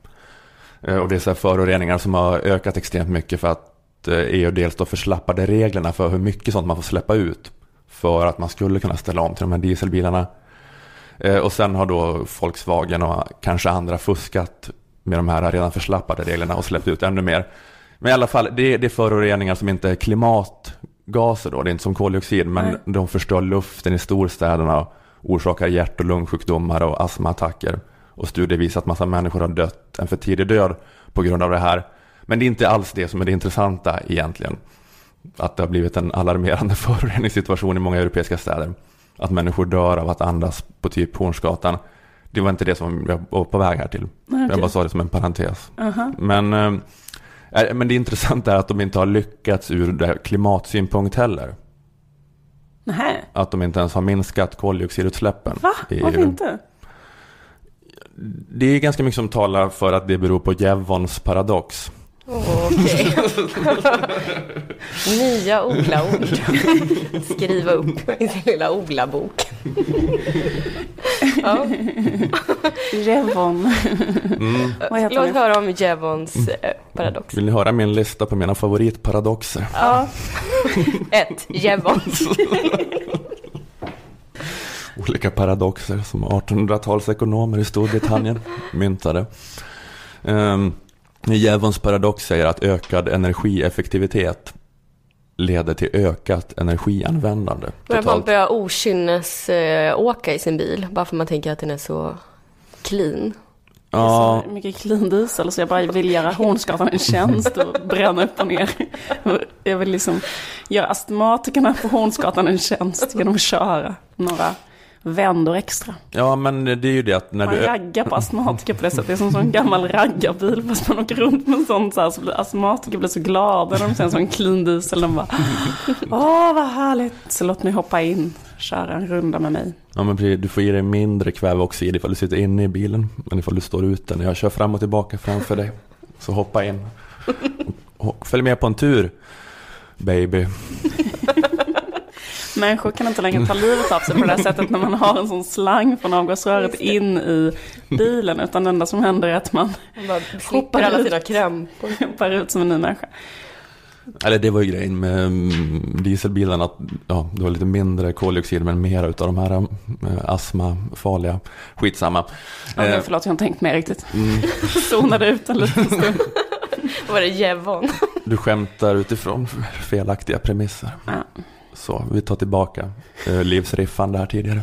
Eh, Och det är så föroreningar som har ökat extremt mycket för att eh, EU dels då förslappade reglerna för hur mycket sånt man får släppa ut. För att man skulle kunna ställa om till de här dieselbilarna. Eh, Och sen har då Volkswagen och kanske andra fuskat med de här redan förslappade reglerna och släppt ut ännu mer. Men i alla fall, det, det är föroreningar som inte är klimatgaser då, det är inte som koldioxid, men Nej. de förstör luften i storstäderna och orsakar hjärt och lungsjukdomar och astmaattacker. Och studier visar att massa människor har dött en för tidig död på grund av det här. Men det är inte alls det som är det intressanta egentligen. Att det har blivit en alarmerande föroreningssituation i många europeiska städer. Att människor dör av att andas på typ Hornsgatan. Det var inte det som jag var på väg här till. Okej. Jag bara sa det som en parentes. Aha. Men, eh, eh, men det intressanta är att de inte har lyckats ur klimatsynpunkt heller. Nej. Att de inte ens har minskat koldioxidutsläppen. Va? Varför inte? Det är ganska mycket som talar för att det beror på Jevons paradox. Okej. Nya odla-ord. Skriva upp i sin lilla odlarbok. Ja. Jevon. Mm. Låt det? höra om Jevons eh, paradox. Vill ni höra min lista på mina favoritparadoxer? Ja. Ett, Jevons. Olika paradoxer som 1800-talsekonomer i Storbritannien myntade. Um, Jevons paradox säger att ökad energieffektivitet leder till ökat energianvändande. Men man börjar okynnes eh, åka i sin bil bara för man tänker att den är så clean. Ja, Så mycket clean diesel så jag bara vill göra Hornsgatan en tjänst och bränna upp och ner. Jag vill liksom göra astmatikerna på Hornsgatan en tjänst genom att köra några vändor extra. ja, men det är ju det att när Man du... raggar på astmatiker på det sättet. Det är som en gammal raggarbil fast man åker runt med en sån så här så blir astmatiker blir så glada när de ser en sån clean diesel. De bara Åh vad härligt. Så låt mig hoppa in, köra en runda med mig. Ja, men precis, du får i dig mindre kväveoxid ifall du sitter inne i bilen. Men ifall du står ute när jag kör fram och tillbaka framför dig. Så hoppa in. Och följ med på en tur, baby. Människor kan inte längre ta livet av sig på det här sättet när man har en sån slang från avgasröret in i bilen. Utan det enda som händer är att man Man Hoppar alla sina krämpor. hoppar ut som en ny människa. Eller det var ju grejen med mm, dieselbilarna. Att, ja, det var lite mindre koldioxid men mer utav de här äh, astmafarliga. Skitsamma. Ja, Eh, nu, förlåt, jag har inte tänkt med riktigt. mm, Zonade ut en liten stund. Var det Jevon. du skämtar utifrån felaktiga premisser. Ja. Så vi tar tillbaka eh, livsriffan där tidigare.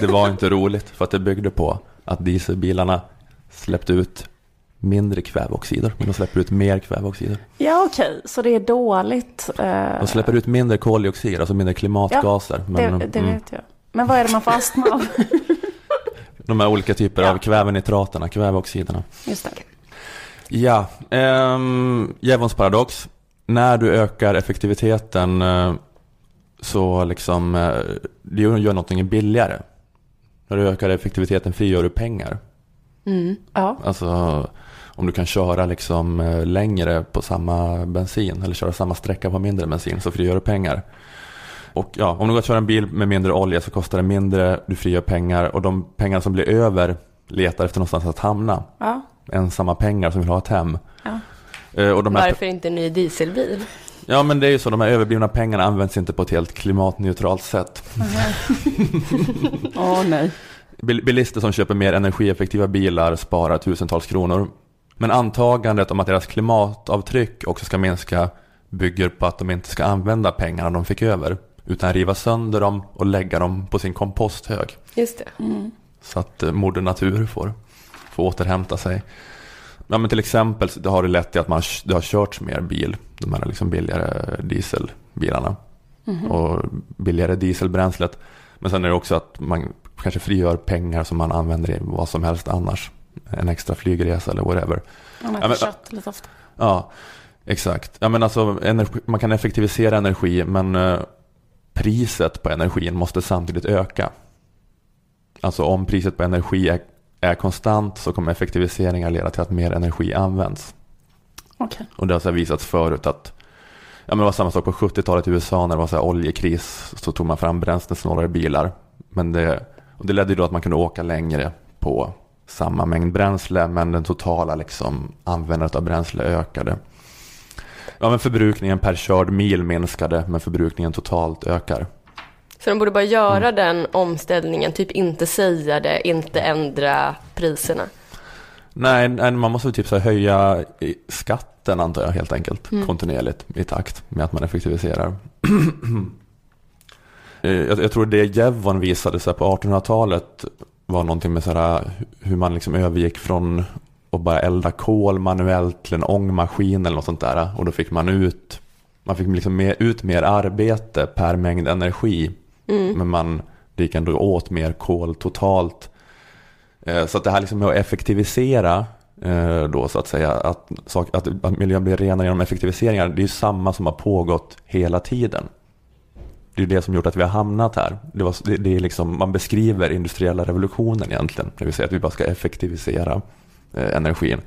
Det var inte roligt för att det byggde på att dieselbilarna släppte ut mindre kväveoxider. Men de släpper ut mer kväveoxider. Ja, okej, så det är dåligt. eh, De släpper ut mindre koldioxid, alltså mindre klimatgaser. det, men, det mm, vet jag. Men vad är det man får astma av? de här olika typer Ja. av kvävenitraterna, kväveoxiderna. Just det. Ja, um, Jevons paradox. När du ökar effektiviteten eh, så liksom, eh, det gör någonting billigare. När du ökar effektiviteten frigör du pengar. Ja. Alltså om du kan köra liksom eh, längre på samma bensin eller köra samma sträcka på mindre bensin så frigör du pengar. Och ja, om du går köra en bil med mindre olja så kostar det mindre, du frigör pengar och de pengar som blir över letar efter någonstans att hamna. ja. Ensamma pengar som vill ha ett hem. Ja. Eh, Och de Varför inte en ny dieselbil? Ja men det är ju så, de här överblivna pengarna används inte på ett helt klimatneutralt sätt. Åh nej. bil- bilister som köper mer energieffektiva bilar sparar tusentals kronor. Men antagandet om att deras klimatavtryck också ska minska bygger på att de inte ska använda pengarna de fick över utan riva sönder dem och lägga dem på sin komposthög. Just det. Så att eh, moder natur får, får återhämta sig. Ja, men till exempel det har det lett till att man, det har körts mer bil. De här liksom billigare dieselbilarna. Och billigare dieselbränslet. Men sen är det också att man kanske frigör pengar som man använder i vad som helst annars. En extra flygresa eller whatever. Man Ja, äter men- kött lite ofta. Ja, exakt. Ja, men alltså, energi, man kan effektivisera energi men eh, priset på energin måste samtidigt öka. Alltså om priset på energi är, är konstant så kommer effektiviseringar leda till att mer energi används. Okej. Och det har så visats förut att ja, men det var samma sak på 70-talet i USA när det var så oljekris så tog man fram bränslesnålare bilar. Men det, och det ledde ju då att man kunde åka längre på samma mängd bränsle men den totala liksom, användandet av bränsle ökade. Ja, men förbrukningen per körd mil minskade men förbrukningen totalt ökar. Så de borde bara göra den omställningen, typ inte säga det, inte ändra priserna. Nej, man måste typ så höja skatten antar jag helt enkelt. Kontinuerligt i takt med att man effektiviserar. Eh, jag, jag tror det Jevon visade sig på 1800-talet var någonting med så här, hur man liksom övergick från att bara elda kol manuellt till en ångmaskin eller något sånt där. Och då fick man ut, man fick liksom mer, ut mer arbete per mängd energi. Mm. Men man, det gick ändå åt mer kol totalt. Eh, så att det här liksom med att effektivisera eh, då så att säga, att, sak- att, att miljön blir renare genom effektiviseringar, det är ju samma som har pågått hela tiden. Det är det som gjort att vi har hamnat här. Det, var, det, det är liksom, man beskriver industriella revolutionen egentligen, det vill säga att vi bara ska effektivisera eh, energin.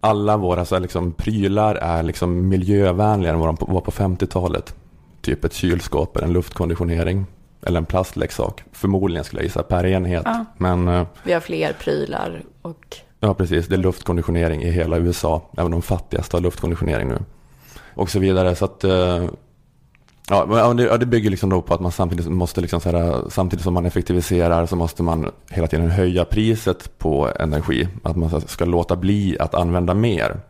Alla våra så här, liksom, prylar är liksom miljövänligare än vad de var på 50-talet. Typ ett kylskåp eller en luftkonditionering. Eller en plastleksak. Förmodligen skulle jag gissa per enhet. Ja. Men eh, Vi har fler prylar och Ja, precis. Det är luftkonditionering i hela USA. Även de fattigaste har luftkonditionering nu. Och så vidare. Så att, eh, ja, det, bygger liksom då på att man samtidigt måste, liksom så här, samtidigt som man effektiviserar så måste man hela tiden höja priset på energi. Att man ska låta bli att använda mer.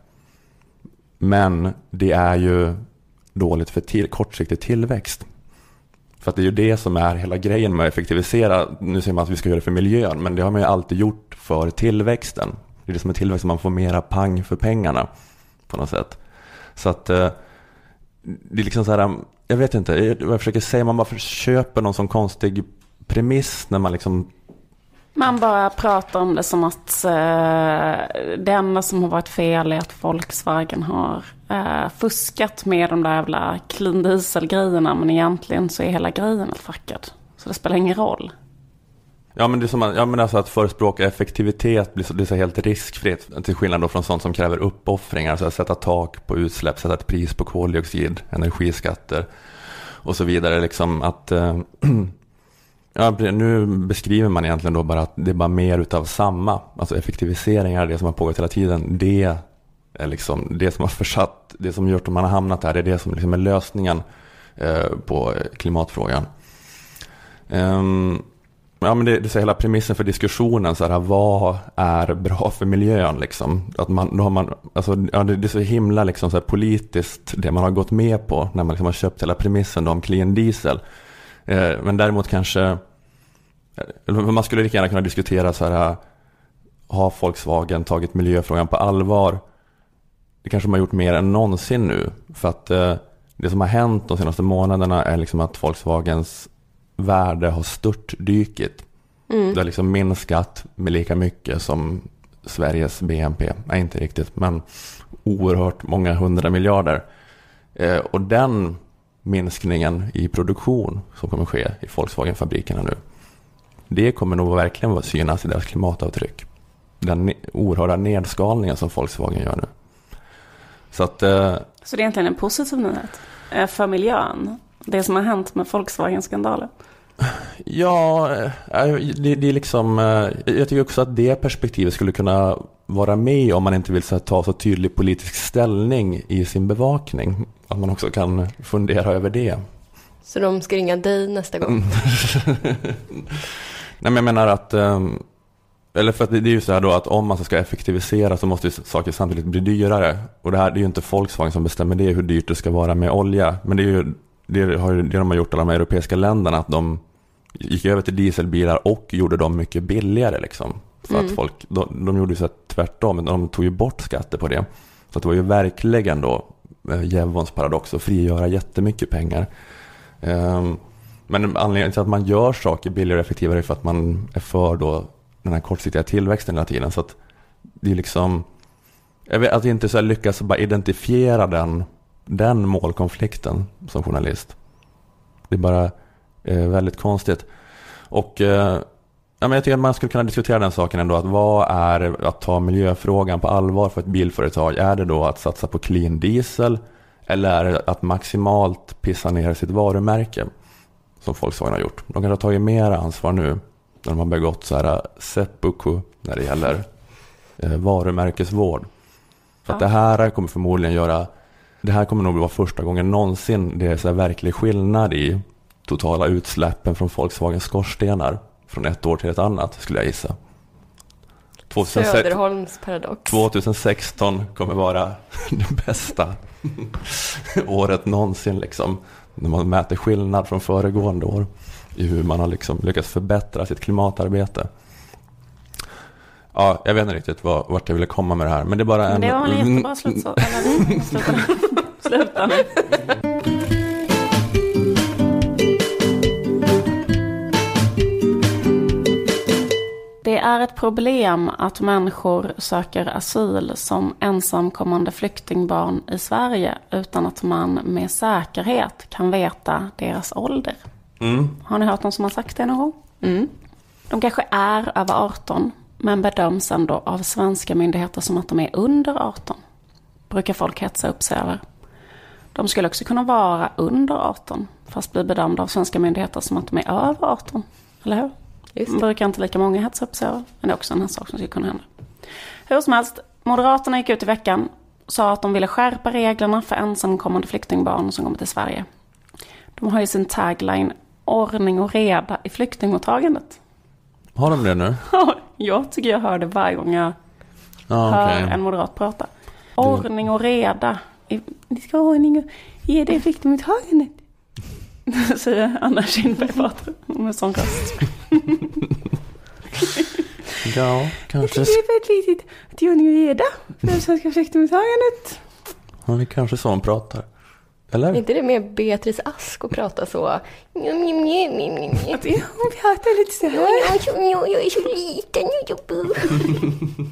Men det är ju dåligt för till, kortsiktig tillväxt. För att det är ju det som är hela grejen med att effektivisera. Nu säger man att vi ska göra det för miljön, men det har man ju alltid gjort för tillväxten. Det är det som är tillväxt, man får mera pang för pengarna på något sätt. Så att eh, det är liksom så här, jag vet inte, jag jag försöker säga, man bara köper någon sån konstig premiss när man liksom Man bara pratar om det som att eh, det enda som har varit fel är att Volkswagen har eh, fuskat med de där jävla clean diesel-grejerna. Men egentligen så är hela grejen helt fuckad. Så det spelar ingen roll. Ja men det är som att, ja, men alltså att förespråka effektivitet blir så, det är så helt riskfritt. Till skillnad då från sånt som kräver uppoffringar. Alltså att sätta tak på utsläpp, sätta ett pris på koldioxid, energiskatter och så vidare. Liksom att, eh, ja, nu beskriver man egentligen då bara att det är bara mer utav samma. Alltså effektiviseringar, det som har pågått hela tiden. Det är liksom det som har försatt, det som gjort att man har hamnat här. Det är det som liksom är lösningen eh, på klimatfrågan. Ehm, ja, men det, det är hela premissen för diskussionen, så här, vad är bra för miljön? Liksom? Att man, då har man, alltså, ja, det, det är så himla liksom, så här, politiskt det man har gått med på när man liksom, har köpt hela premissen då, om clean diesel. Eh, men däremot kanske, eh, man skulle lika gärna kunna diskutera så här, har Volkswagen tagit miljöfrågan på allvar? Det kanske de har gjort mer än någonsin nu. För att eh, det som har hänt de senaste månaderna är liksom att Volkswagens värde har störtdykit. Det har liksom minskat med lika mycket som Sveriges BNP. Nej, inte riktigt, men oerhört många hundra miljarder. Eh, och den minskningen i produktion som kommer ske i Volkswagen-fabrikerna nu. Det kommer nog verkligen synas i deras klimatavtryck. Den oerhörda nedskalningen som Volkswagen gör nu. Så att eh, Så det är egentligen en positiv nyhet eh, för miljön. Det som har hänt med Volkswagen-skandalen. Ja, eh, det, det är liksom, eh, jag tycker också att det perspektivet skulle kunna vara med om man inte vill så här, ta så tydlig politisk ställning i sin bevakning. Att man också kan fundera över det. så de ska ringa dig nästa gång. Nej, men jag menar att, ehm, eller för att det är ju så här då att om man ska effektivisera så måste ju saker samtidigt bli dyrare. Och det här det är ju inte Volkswagen som bestämmer det, hur dyrt det ska vara med olja. Men det är ju det, har ju, det de har gjort alla de europeiska länderna, att de gick över till dieselbilar och gjorde dem mycket billigare liksom. För att folk, de, de gjorde ju så tvärtom, de tog ju bort skatter på det. Så att det var ju verkligen då eh, Jevons paradox att frigöra jättemycket pengar. Ehm, men anledningen till att man gör saker billigare och effektivare är för att man är för då den här kortsiktiga tillväxten hela tiden. Så att det är liksom, jag vet att inte så här lyckas bara identifiera den, den målkonflikten som journalist. Det är bara eh, väldigt konstigt. Och eh, ja, men jag tycker att man skulle kunna diskutera den saken ändå. Att vad är att ta miljöfrågan på allvar för ett bilföretag? Är det då att satsa på clean diesel? Eller är det att maximalt pissa ner sitt varumärke? Som Volkswagen har gjort. De kanske har tagit mer ansvar nu. När de har begått så här seppuku när det gäller eh, varumärkesvård. För att det här kommer förmodligen göra, det här kommer nog vara första gången någonsin det är så här verklig skillnad i totala utsläppen från Volkswagens skorstenar från ett år till ett annat skulle jag gissa. 2006 Söderholms paradox. 2016 kommer vara det bästa året någonsin liksom. När man mäter skillnad från föregående år i hur man har liksom lyckats förbättra sitt klimatarbete. Ja, jag vet inte riktigt vad, vart jag ville komma med det här. Men det är bara en... Men det var en jättebra slutsats. Sluta nu. Det är ett problem att människor söker asyl som ensamkommande flyktingbarn i Sverige utan att man med säkerhet kan veta deras ålder. Mm. Har ni hört någon som har sagt det någon gång? Mm. De kanske är över 18 men bedöms ändå av svenska myndigheter som att de är under 18. Brukar folk hetsa upp sig över. De skulle också kunna vara under 18 fast bli bedömda av svenska myndigheter som att de är över 18. Eller hur? Just det. brukar inte lika många hetsa upp sig över. Men det är också en sak som skulle kunna hända. Hur som helst, Moderaterna gick ut i veckan och sa att de ville skärpa reglerna för ensamkommande flyktingbarn som kommer till Sverige. De har ju sin tagline ordning och reda i flyktingmottagandet. Har de det nu? jag tycker jag hör det varje gång jag Ja, hör en moderat prata. Ordning och reda. Ni ska ha ordning och reda i flyktingmottagandet. Säger Anna Kinberg pratar med sån röst. Ja, Jag kanske. tycker det är väldigt viktigt att det är ordning och reda för det svenska flyktingmottagandet. Ja, det är kanske så hon pratar. Eller? Är inte det med Beatrice Ask att prata så? Att jag pratar lite så här. Jag är så- liten.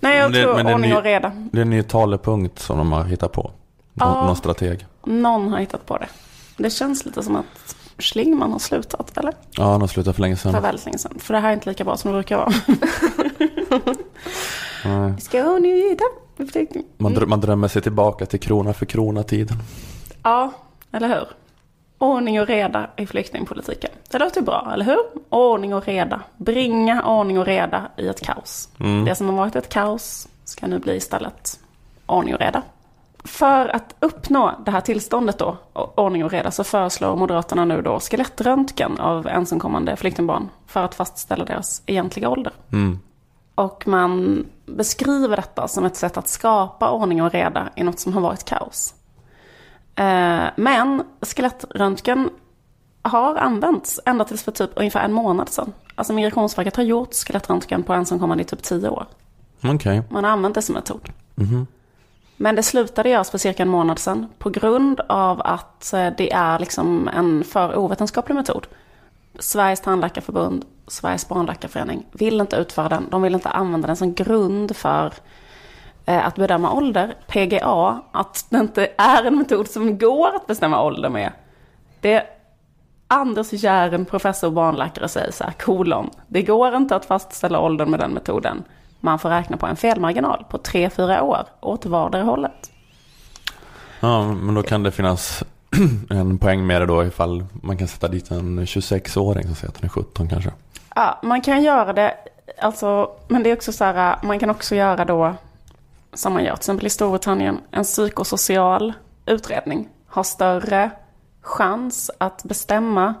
Nej, jag Men det- tror men det är ordning ny- och reda. Det är en ny talepunkt som de har hittat på. Nå- Ja. Någon strateg. Någon har hittat på det. Det känns lite som att Schlingman har slutat, eller? Ja, de har slutat för länge För sedan. väldigt länge sedan. För det här är inte lika bra som det brukar vara. Vi ska ha ordning och Man, drö- man drömmer sig tillbaka till krona för krona-tiden. Ja, eller hur? Ordning och reda i flyktingpolitiken. Det låter bra, eller hur? Ordning och reda. Bringa ordning och reda i ett kaos. Det som har varit ett kaos ska nu bli istället ordning och reda. För att uppnå det här tillståndet då, ordning och reda, så föreslår Moderaterna nu då skelettröntgen av ensamkommande flyktingbarn för att fastställa deras egentliga ålder. Och man beskriver detta som ett sätt att skapa ordning och reda i något som har varit kaos. Eh, Men skelettröntgen har använts ända tills för typ ungefär en månad sedan. Alltså Migrationsverket har gjort skelettröntgen på ensamkommande i typ tio år. Okej. Man har använt det som metod. Men det slutade göras för cirka en månad sedan på grund av att eh, det är liksom en för ovetenskaplig metod. Sveriges tandläkarförbund, Sveriges barnläkarförening vill inte utföra den. De vill inte använda den som grund för eh, att bedöma ålder. PGA, att det inte är en metod som går att bestämma ålder med. Det Anders Järn, professor och barnläkare, säger så här, kolon. Det går inte att fastställa åldern med den metoden. Man får räkna på en felmarginal på 3-4 år åt vardera hållet. Ja, men då kan det finnas en poäng med det då ifall man kan sätta dit en 26-åring som säger att den är 17 kanske. Ja, man kan göra det, alltså, men det är också så här, man kan också göra då, som man gör till exempel i Storbritannien, en psykosocial utredning. Har större chans att bestämma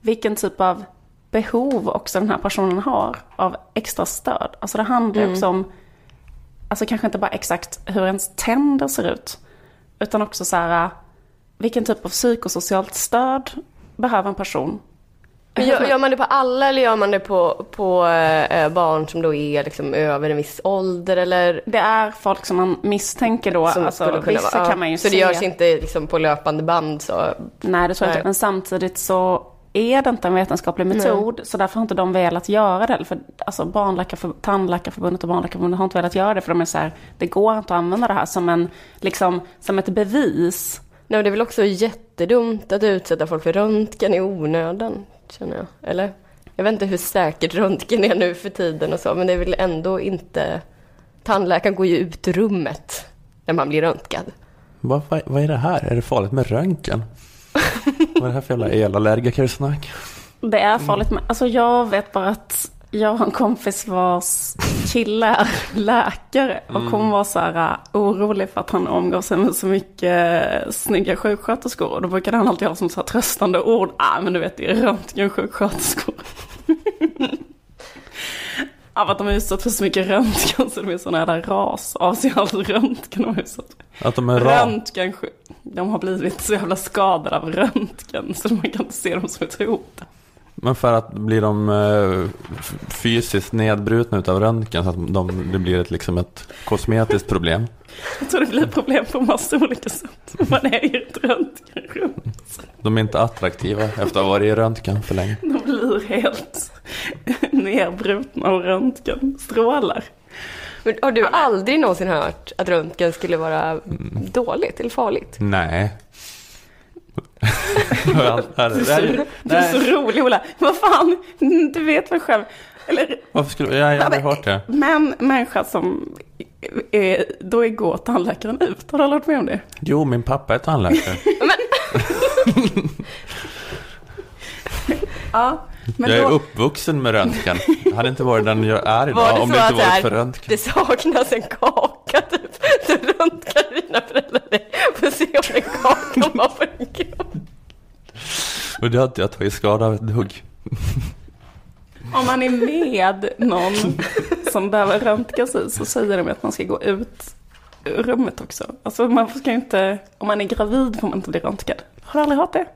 vilken typ av behov också den här personen har av extra stöd. Alltså det handlar Mm. också om, alltså kanske inte bara exakt hur ens tänder ser ut, utan också så här, vilken typ av psykosocialt stöd behöver en person? Men gör, gör man det på alla eller gör man det på, på eh, barn som då är liksom över en viss ålder eller? Det är folk som man misstänker då, Som alltså, kunna vissa vara- kan man ju Så se. det görs inte liksom på löpande band så? Nej, det tror jag Nej. inte. Men samtidigt så är det inte en vetenskaplig metod, så därför har inte de velat göra det. För alltså Barnläkarför, Tandläkarförbundet och Barnläkarförbundet har inte velat göra det, för de är så här, det går inte att använda det här som, en, liksom, som ett bevis. Nej, men det är väl också jättedumt att utsätta folk för röntgen i onödan, känner jag. Eller? Jag vet inte hur säkert röntgen är nu för tiden och så, men det är väl ändå inte... Tandläkaren går ju ut ur rummet när man blir röntgad. Vad, vad, vad är det här? Är det farligt med röntgen? vad är det här för jävla elallergikersnack? Det är farligt, men alltså jag vet bara att jag har en kompis vars kille är läkare och hon var så här uh, orolig för att han omgår sig med så mycket uh, snygga sjuksköterskor. Och då brukade han alltid ha som så här tröstande ord. Ah, men du vet, det är röntgensjuksköterskor. Av att de är utsatta för så mycket röntgen så de är sådana jävla ras av sig all röntgen de är utsatta. Att de är Röntgen, de har blivit så jävla skadade av röntgen så man kan inte se dem som ett hot. Men för att blir de eh, fysiskt nedbrutna utav röntgen så att de, det blir ett, liksom ett kosmetiskt problem. Jag tror det blir problem på massa olika sätt. Man är i ett röntgenrum. De är inte attraktiva efter att ha varit i röntgen för länge. De blir helt nerbrutna av röntgenstrålar. Men har du aldrig någonsin hört att röntgen skulle vara dåligt eller farligt? Nej. Du är så, du är så rolig Ola. Vad fan, du vet väl själv. Eller, Varför skulle jag? Har aldrig hört det. men människa som är, då går tandläkaren ut. Har du aldrig varit med om det? Jo, min pappa är tandläkare. Ja, men jag är då, uppvuxen med röntgen. Jag hade inte varit den jag är idag om det inte varit för röntgen. det saknas en kaka typ? Så röntgar dina föräldrar dig för att se om den kakan var på en grund. Och det har inte jag tagit skada av ett dugg. om man är med någon som behöver röntgas i så säger de att man ska gå ut ur rummet också. Alltså man ska inte, om man är gravid får man inte bli röntgad. Har du aldrig hört det?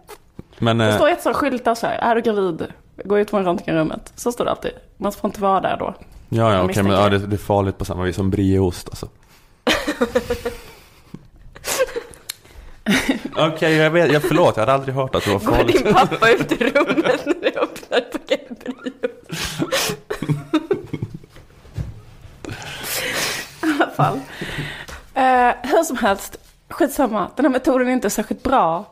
Men Det eh, står ett sånt skyltar så här, är du gravid, gå ut från röntgenrummet. Så står det alltid. Man får inte vara där då. ja, ja okej, men ja, det är farligt på samma vis som brieost alltså. Okej, jag vet, jag, förlåt, jag hade aldrig hört att det var Går farligt. din pappa ut ur rummet när du öppnar Brio? I alla fall. Eh, hur som helst, skitsamma. Den här metoden är inte särskilt bra.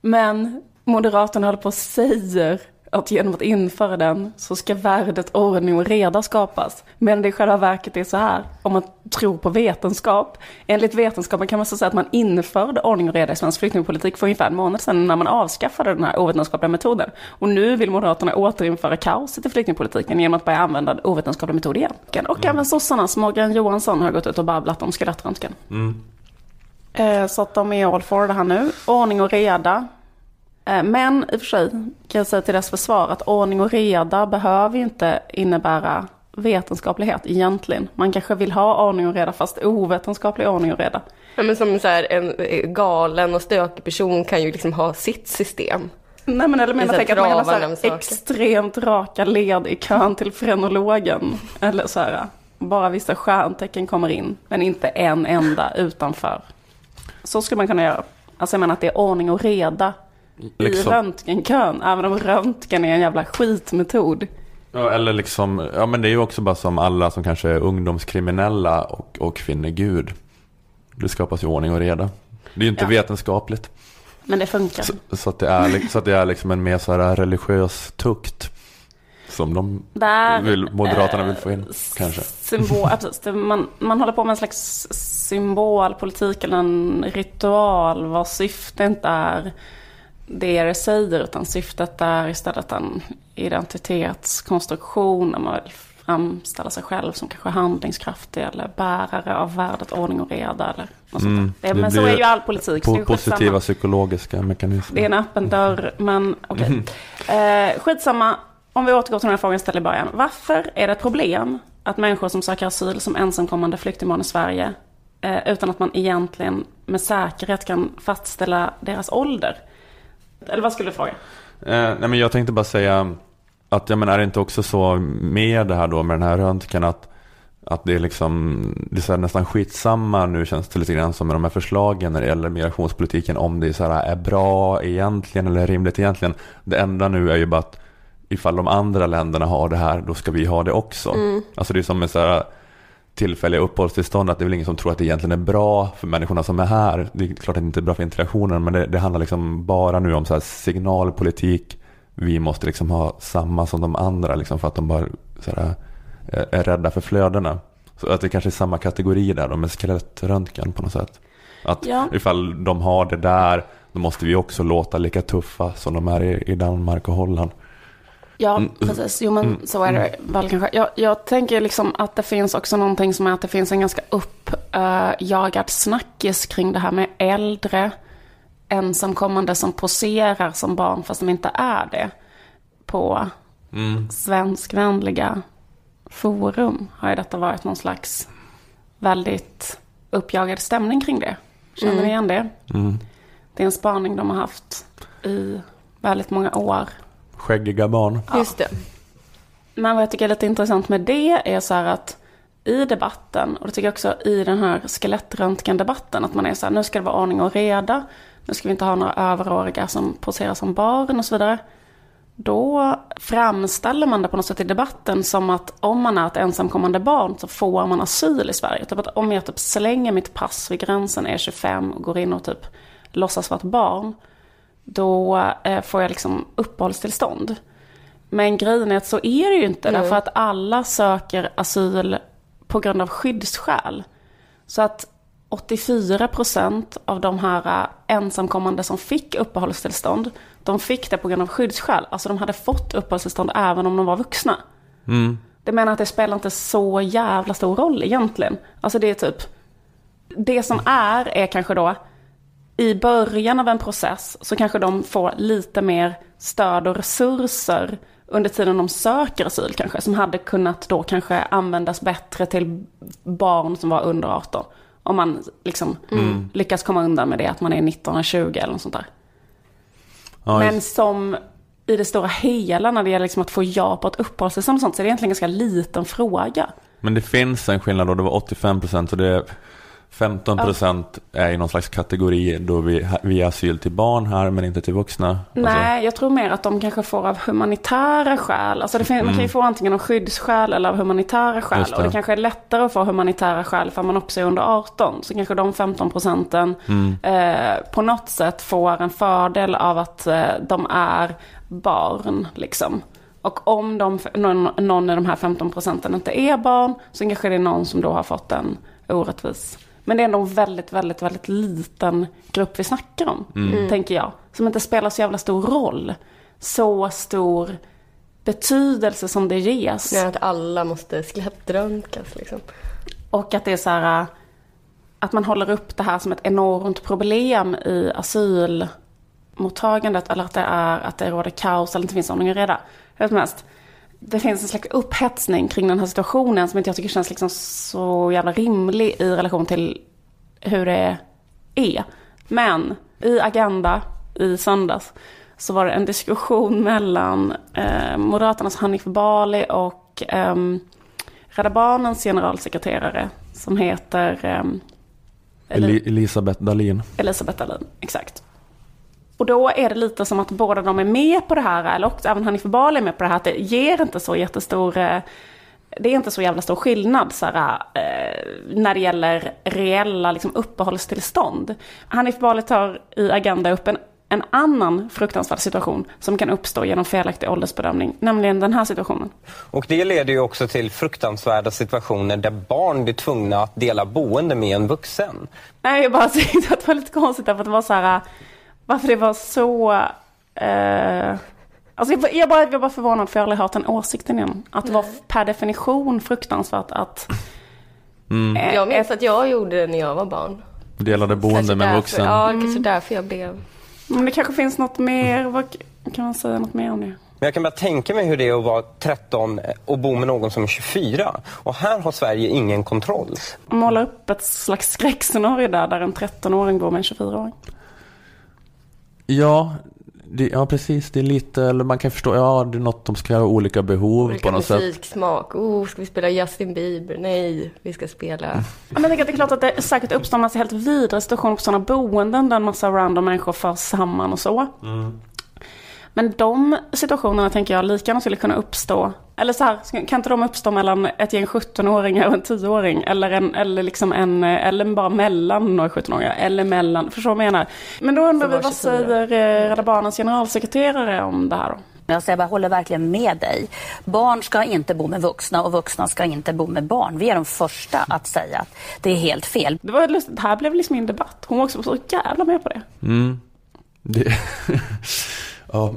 Men Moderaterna håller på och säger att genom att införa den så ska värdet ordning och reda skapas. Men det i själva verket är så här, om man tror på vetenskap. Enligt vetenskapen kan man så säga att man införde ordning och reda i svensk flyktingpolitik för ungefär en månad sedan när man avskaffade den här ovetenskapliga metoden. Och nu vill Moderaterna återinföra kaoset i flyktingpolitiken genom att börja använda en ovetenskaplig metod igen. Och även sossarnas Morgan Johansson har gått ut och babblat om skelettröntgen. Eh, Så att de är all for det här nu. Ordning och reda. Eh, Men i och för sig kan jag säga till dess försvar att ordning och reda behöver ju inte innebära vetenskaplighet egentligen. Man kanske vill ha ordning och reda fast ovetenskaplig ordning och reda. Ja, men som så här, en eh, galen och stökig person kan ju liksom ha sitt system. Nej men eller Det är menar tänk att man kan ha så här extremt raka led i kön till frenologen. Eller så här, bara vissa stjärntecken kommer in, men inte en enda utanför. Så skulle man kunna göra. Alltså jag menar att det är ordning och reda i Liksom. röntgenkön, även om röntgen är en jävla skitmetod. Ja, eller liksom, ja men det är ju också bara som alla som kanske är ungdomskriminella och, och finner Gud. Det skapas ju ordning och reda. Det är ju inte Ja. vetenskapligt. Men det funkar. Så, så, att det är, så att det är liksom en mer så här religiös tukt. Som de Där, vill, Moderaterna eh, vill få in, kanske. Symbol. Det- Man, man håller på med en slags symbolpolitik eller en ritual vars syfte inte är det det säger utan syftet är istället en identitetskonstruktion där man vill framställa sig själv som kanske handlingskraftig eller bärare av värdet ordning och reda eller något Mm, sånt Men så är ju all politik. Po- skitsamma. positiva psykologiska mekanismer. Det är en öppen dörr, men okej. Eh, skitsamma, om vi återgår till den här frågan jag ställde i början. Varför är det ett problem att människor som söker asyl som ensamkommande flyktingbarn i Sverige eh, utan att man egentligen med säkerhet kan fastställa deras ålder? Eller vad skulle du fråga? Eh, nej men jag tänkte bara säga att jag menar, är det inte också så med det här då med den här röntgen att, att det är liksom det är så här nästan skitsamma nu känns det lite grann som med de här förslagen när det gäller migrationspolitiken om det är, så här, är bra egentligen eller rimligt egentligen. Det enda nu är ju bara att ifall de andra länderna har det här då ska vi ha det också. Mm. Alltså det är som med så här tillfälliga uppehållstillstånd att det är väl ingen som tror att det egentligen är bra för människorna som är här. Det är klart att det inte är bra för integrationen men det, det handlar liksom bara nu om så signalpolitik. Vi måste liksom ha samma som de andra liksom för att de bara här, är, är rädda för flödena. Så att det kanske är samma kategori där då med skelettröntgen på något sätt. Att Ja. ifall de har det där då måste vi också låta lika tuffa som de är i, i Danmark och Holland. Ja, Mm. precis. Jo, men Mm. så är det väl kanske. Jag, jag tänker liksom att det finns också någonting som är att det finns en ganska uppjagad snackis kring det här med äldre ensamkommande som poserar som barn fast de inte är det. På Mm. svenskvänliga forum har ju detta varit någon slags väldigt uppjagad stämning kring det. Känner Mm. ni igen det? Mm. Det är en spaning de har haft i väldigt många år. Skäggiga barn. Just det. Men vad jag tycker är lite intressant med det är så här att i debatten, och det tycker jag också i den här skelettröntgendebatten, att man är så här, nu ska det vara ordning och reda, nu ska vi inte ha några överåriga som poserar som barn och så vidare. Då framställer man det på något sätt i debatten som att om man är ett ensamkommande barn så får man asyl i Sverige. Typ att om jag typ slänger mitt pass vid gränsen, är 25 och går in och typ låtsas vara ett barn, då eh, får jag liksom uppehållstillstånd. Men grejen är att så är det ju inte, Nej. därför att alla söker asyl på grund av skyddsskäl. Så att 84% av de här eh, ensamkommande som fick uppehållstillstånd, de fick det på grund av skyddsskäl. Alltså de hade fått uppehållstillstånd även om de var vuxna. Mm. Det menar att det spelar inte så jävla stor roll egentligen. Alltså det är typ, det som är är kanske då, i början av en process så kanske de får lite mer stöd och resurser under tiden de söker asyl kanske, som hade kunnat då kanske användas bättre till barn som var under 18. Om man liksom Mm. lyckas komma undan med det, att man är 19 och 20 eller något sånt där. Ja, Men som i det stora hela när det gäller liksom att få ja på ett uppehållstillstånd och sånt, så är det egentligen en ganska liten fråga. Men det finns en skillnad då, det var 85% och det är 15% är i någon slags kategori då vi, vi ger asyl till barn här men inte till vuxna. Alltså, Nej, jag tror mer att de kanske får av humanitära skäl. Alltså det fin- Man kan ju få antingen av skyddsskäl eller av humanitära skäl. Mm. Det. Och det kanske är lättare att få humanitära skäl för man också är under 18. Så kanske de 15 procenten Mm. eh, på något sätt får en fördel av att eh, de är barn. Liksom. Och om de, någon, någon av de här 15 procenten inte är barn så kanske det är någon som då har fått en orättvis. Men det är ändå en väldigt, väldigt, väldigt liten grupp vi snackar om, Mm. tänker jag. Som inte spelar så jävla stor roll. Så stor betydelse som det ges. Det att alla måste skelettröntgas liksom. Och att det är så här, att man håller upp det här som ett enormt problem i asylmottagandet. Eller att det är att det råder kaos eller inte finns ordning och reda. Hur som helst. Det finns en slags upphetsning kring den här situationen som inte jag tycker känns liksom så jävla rimlig i relation till hur det är. Men i Agenda i söndags så var det en diskussion mellan eh, Moderaternas Hanif Bali och ehm, Rädda Barnens generalsekreterare som heter Eli- Elisabeth Dahlin. Elisabeth Dahlin. Exakt. Och då är det lite som att båda de är med på det här, eller också även Hanif Bali är med på det här, att det ger inte så jättestor, eh, det är inte så jävla stor skillnad så här, eh, när det gäller reella liksom, uppehållstillstånd. Hanif Bali tar i Agenda upp en, en annan fruktansvärd situation som kan uppstå genom felaktig åldersbedömning, nämligen den här situationen. Och det leder ju också till fruktansvärda situationer där barn blir tvungna att dela boende med en vuxen. Nej, jag bara tyckte att det var lite konstigt därför att det var så här, varför det var så, eh, Alltså jag, jag, bara, jag bara förvånad för jag har aldrig hört den åsikten igen. Att det var per definition fruktansvärt att... Mm. eh, Jag minns att jag gjorde det när jag var barn. Delade boende Kanske med därför- vuxen. Ja, kanske därför jag blev... Men det kanske finns något mer, vad kan man säga något mer om det? Men jag kan bara tänka mig hur det är att vara 13 och bo med någon som är 24. Och här har Sverige ingen kontroll. Måla upp ett slags skräckscenario där, där en 13-åring bor med en 24-åring. Ja, det, ja, precis. Det är lite, eller man kan förstå, ja, det är något de ska ha olika behov Olika på något sätt. musiksmak. Oh, ska vi spela Justin Bieber? Nej, vi ska spela... Ja, Men jag tänker att det är klart att det säkert uppstår en massa helt vidriga situationer på sådana boenden där en massa random människor förs samman och så. Men de situationerna tänker jag lika gärna skulle kunna uppstå. Eller så här, kan inte de uppstå mellan ett gäng 17-åringar och en 10-åring? Eller, en, eller, liksom en, eller bara mellan några 17-åringar? Eller mellan, förstår du vad jag menar? Men då undrar vi, vad 24. säger eh, Rädda Barnens generalsekreterare om det här då? Jag säger bara, håller verkligen med dig. Barn ska inte bo med vuxna och vuxna ska inte bo med barn. Vi är de första att säga att det är helt fel. Det var lustigt, det här blev liksom min debatt. Hon var också så jävla med på det. Mm. Det, ja.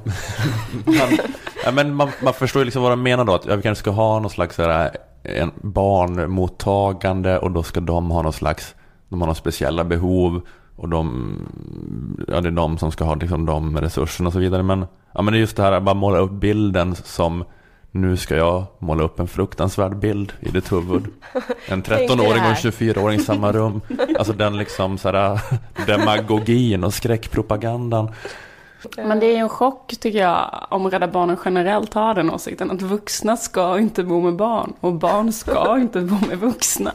Man, ja, men man, man förstår ju liksom vad de menar då. Att vi kanske ska ha någon slags här, en barnmottagande och då ska de ha någon slags, de har några speciella behov och de, ja det är de som ska ha liksom de resurserna och så vidare. Men, ja, men det är just det här att bara måla upp bilden som nu ska jag måla upp en fruktansvärd bild i ditt huvud. En Tänk dig 13-åring och en här. 24-åring i samma rum. Alltså den liksom så här demagogin och skräckpropagandan. Men det är ju en chock tycker jag om Rädda Barnen generellt har den åsikten att vuxna ska inte bo med barn och barn ska inte bo med vuxna.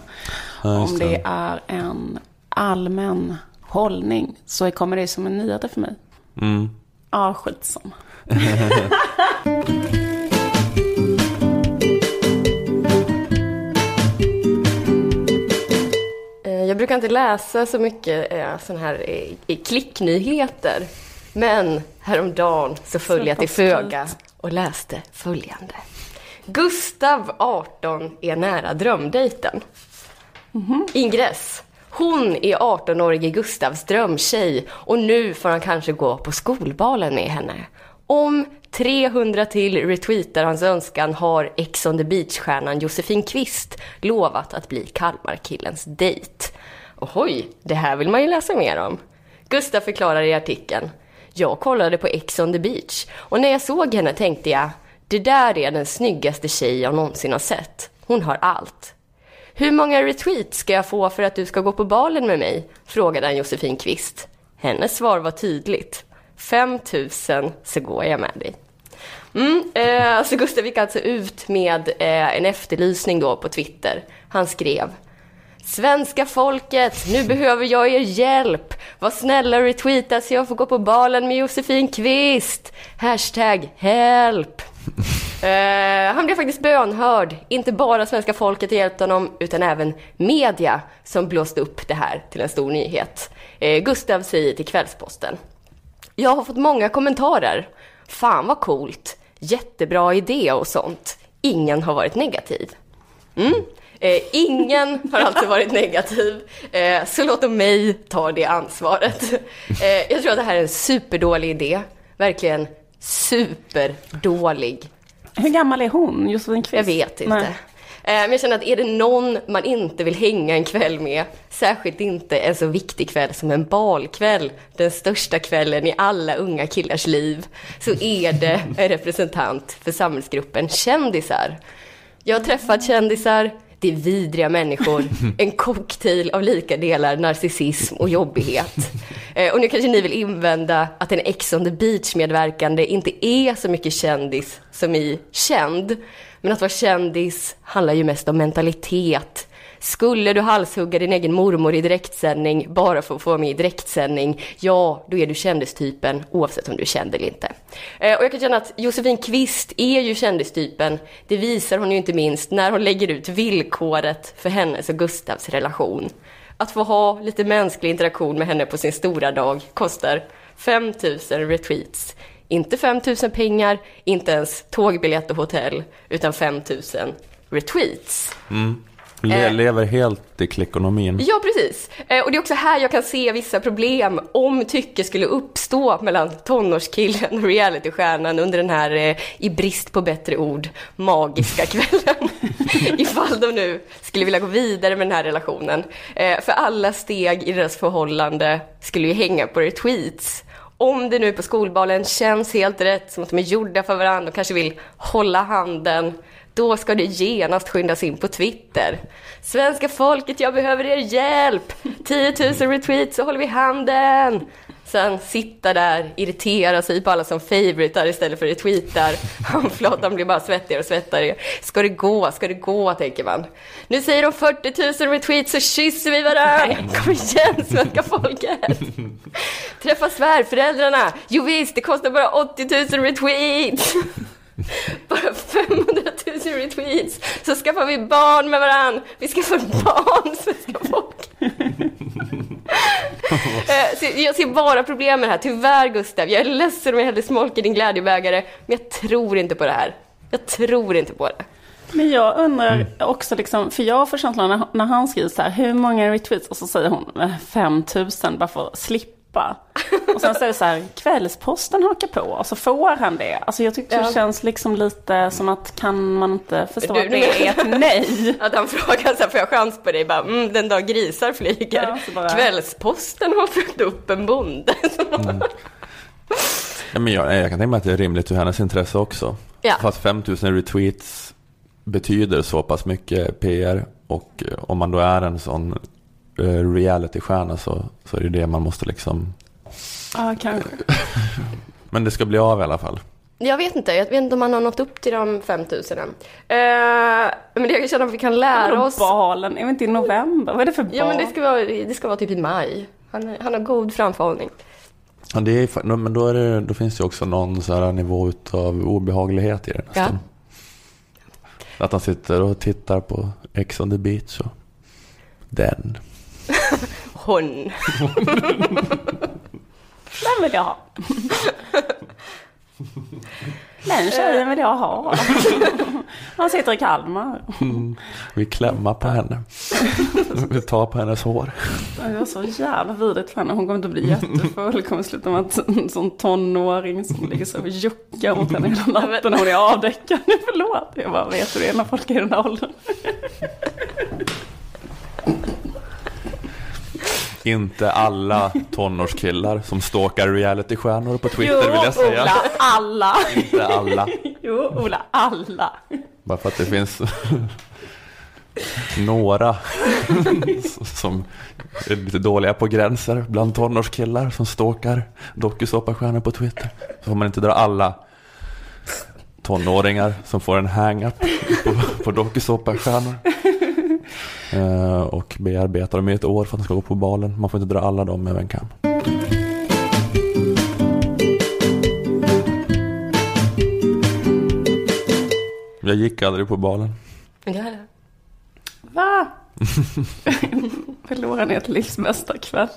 Ja, Om det. är en allmän hållning så kommer det som en nyhet för mig. Mm. Ja, skitsamma. Eh, Jag brukar inte läsa så mycket eh, sån här eh, klicknyheter. Men häromdagen så föll jag till föga och läste följande. Gustav, 18, är nära drömdejten. Ingress. Hon är 18-årige Gustavs drömtjej och nu får han kanske gå på skolbalen med henne. Om 300 till retweetar hans önskan har Ex on the Beach-stjärnan Josefin Kvist lovat att bli Kalmarkillens dejt. Oj, det här vill man ju läsa mer om. Gustav förklarar i artikeln. Jag kollade på Ex on the Beach och när jag såg henne tänkte jag, det där är den snyggaste tjej jag någonsin har sett. Hon har allt. Hur många retweets ska jag få för att du ska gå på balen med mig? frågade han Josefin Kvist. Hennes svar var tydligt. 5000 så går jag med dig. Mm, eh, så Gustav gick alltså ut med eh, en efterlysning då på Twitter. Han skrev Svenska folket, nu behöver jag er hjälp. Var snälla och retweeta så jag får gå på balen med Josefin Kvist. Hashtag help. Eh, han blev faktiskt bönhörd. Inte bara svenska folket hjälpte honom, utan även media som blåste upp det här till en stor nyhet. Eh, Gustav säger till Kvällsposten. Jag har fått många kommentarer. Fan vad coolt. Jättebra idé och sånt. Ingen har varit negativ. Mm. Eh, ingen har alltså varit negativ, eh, så låt mig ta det ansvaret. Eh, jag tror att det här är en superdålig idé. Verkligen superdålig. Hur gammal är hon, Josefin Kvist? Jag vet inte. Nej. Eh, Men jag känner att är det någon man inte vill hänga en kväll med, särskilt inte en så viktig kväll som en balkväll, den största kvällen i alla unga killars liv, så är det en representant för samhällsgruppen kändisar. Jag har träffat kändisar, är vidriga människor, en cocktail av lika delar narcissism och jobbighet. Eh, Och nu kanske ni vill invända att en Ex on the Beach-medverkande inte är så mycket kändis som i känd. Men att vara kändis handlar ju mest om mentalitet. Skulle du halshugga din egen mormor i direktsändning bara för att få vara med i direktsändning, ja, då är du kändistypen oavsett om du är känd eller inte. Eh, Och jag kan känna att Josefin Kvist är ju kändistypen. Det visar hon ju inte minst när hon lägger ut villkoret för hennes och Gustavs relation. Att få ha lite mänsklig interaktion med henne på sin stora dag kostar 5000 retweets. Inte 5000 pengar, inte ens tågbiljett och hotell, utan 5000 retweets. Mm. Le, Eh. lever helt i klickonomin. Ja, precis. Eh, Och det är också här jag kan se vissa problem om tycke skulle uppstå mellan tonårskillen och realitystjärnan under den här, eh, i brist på bättre ord, magiska kvällen. Ifall de nu skulle vilja gå vidare med den här relationen. För alla steg i deras förhållande skulle ju hänga på retweets. Om det nu på skolbalen känns helt rätt, som att de är gjorda för varandra och kanske vill hålla handen, då ska det genast skyndas in på Twitter. Svenska folket, jag behöver er hjälp! 10 000 retweets så håller vi handen! Sen sitta där, irritera sig på alla som favoritar istället för retweetar. Handflatan blir bara svettigare och svettigare. Ska det gå, ska det gå, tänker man. Nu säger de 40 000 retweets så kysser vi varandra! Kom igen, svenska folket! Träffa svärföräldrarna! Jo visst, det kostar bara 80 000 retweets! Bara 500 000 retweets så skaffar vi barn med varann. Vi skaffar barn, svenska folk. Eh, jag ser bara problem med det här. Tyvärr Gustav, jag är ledsen om jag hällde smolk i din glädjebägare, men jag tror inte på det här. Jag tror inte på det. Men jag undrar också, liksom, för jag får känslan när, när han skriver så här, hur många retweets? Och så säger hon eh, 5000 bara för att slippa. Och sen säger det så här, Kvällsposten hakar på. Och så får han det. Alltså jag tyckte Ja. det känns liksom lite som att kan man inte förstå Du- att det är ett nej? Att han frågar så här, får jag chans på dig? Bara, mm, den dag grisar flyger. Ja, så bara- Kvällsposten har följt upp en bonde. Ja, men jag, jag kan tänka mig att det är rimligt ur hennes intresse också. Ja. Fast 5000 retweets betyder så pass mycket PR och eh, om man då är en sån reality-stjärna så, så är det det man måste liksom... Ja, kanske. Men det ska bli av i alla fall. Jag vet inte, jag vet inte om han har nått upp till de 5000 än. Eh, men det jag känner att vi kan lära Vadå oss... balen? Är vi inte i november? Vad är det för bal? Ja men det ska vara, det ska vara typ i maj. Han, han har god framförhållning. Ja, det är, men då, är det, då finns det också någon så här nivå av obehaglighet i det nästan. Att han sitter och tittar på Ex on the beach och den. Hon. Den vill jag ha. Den tjejen vill jag ha. Han sitter i Kalmar. Mm. Vi klämmer på henne. Vi tar på hennes hår. Det var så jävla vidrigt för henne. Hon kommer inte bli jättefull. Kommer sluta med att en sån tonåring som ligger så och juckar mot henne hela natten. Hon är avdäckad. Förlåt. Jag bara, vet du det är när folk är i den här åldern. Inte alla tonårskillar som stalkar realitystjärnor på Twitter vill jag säga. Ola, alla. Inte alla. Jo, Ola, alla. Bara för att det finns några som är lite dåliga på gränser bland tonårskillar som stalkar dokusåpastjärnor på Twitter. Så får man inte dra alla tonåringar som får en hang-up på, på dokusåpastjärnor. Eh, och bearbeta dem i ett år för att de ska gå på balen. Man får inte dra alla dem över en kam. Jag gick aldrig på balen. Ja. Va? Förlorar ni ett livsmästarkväll?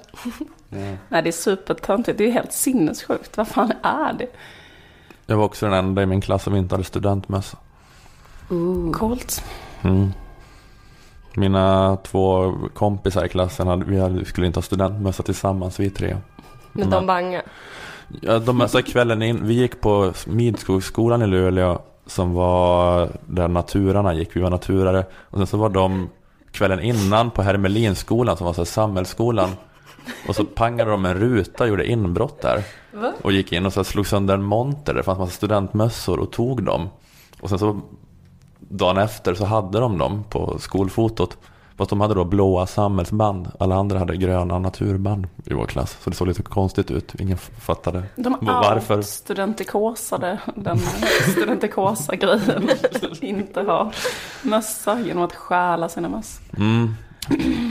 Nej, det är supertöntigt. Det är helt sinnessjukt. Vad fan är det? Jag var också den enda i min klass som inte hade studentmössa. Coolt. Mm. Mina två kompisar i klassen hade, vi, hade, skulle inte ha studentmössa tillsammans, vi tre. Men de bangar. Ja, de alltså kvällen in, vi gick på Midskogsskolan i Luleå som var där naturarna gick, vi var naturare. Och sen så var de kvällen innan på Hermelinskolan som var så här samhällsskolan. Och så pangade de en ruta och gjorde inbrott där. Va? Och gick in och så slog sönder en monter, det fanns massa studentmössor och tog dem. Och sen så dagen efter så hade de dem på skolfotot. Fast de hade då blåa samhällsband. Alla andra hade gröna naturband i vår klass. Så det såg lite konstigt ut. Ingen fattade De varför. studentikosade den studentikosa-grejen. Inte ha mössa genom att stjäla sina mössor. Mm.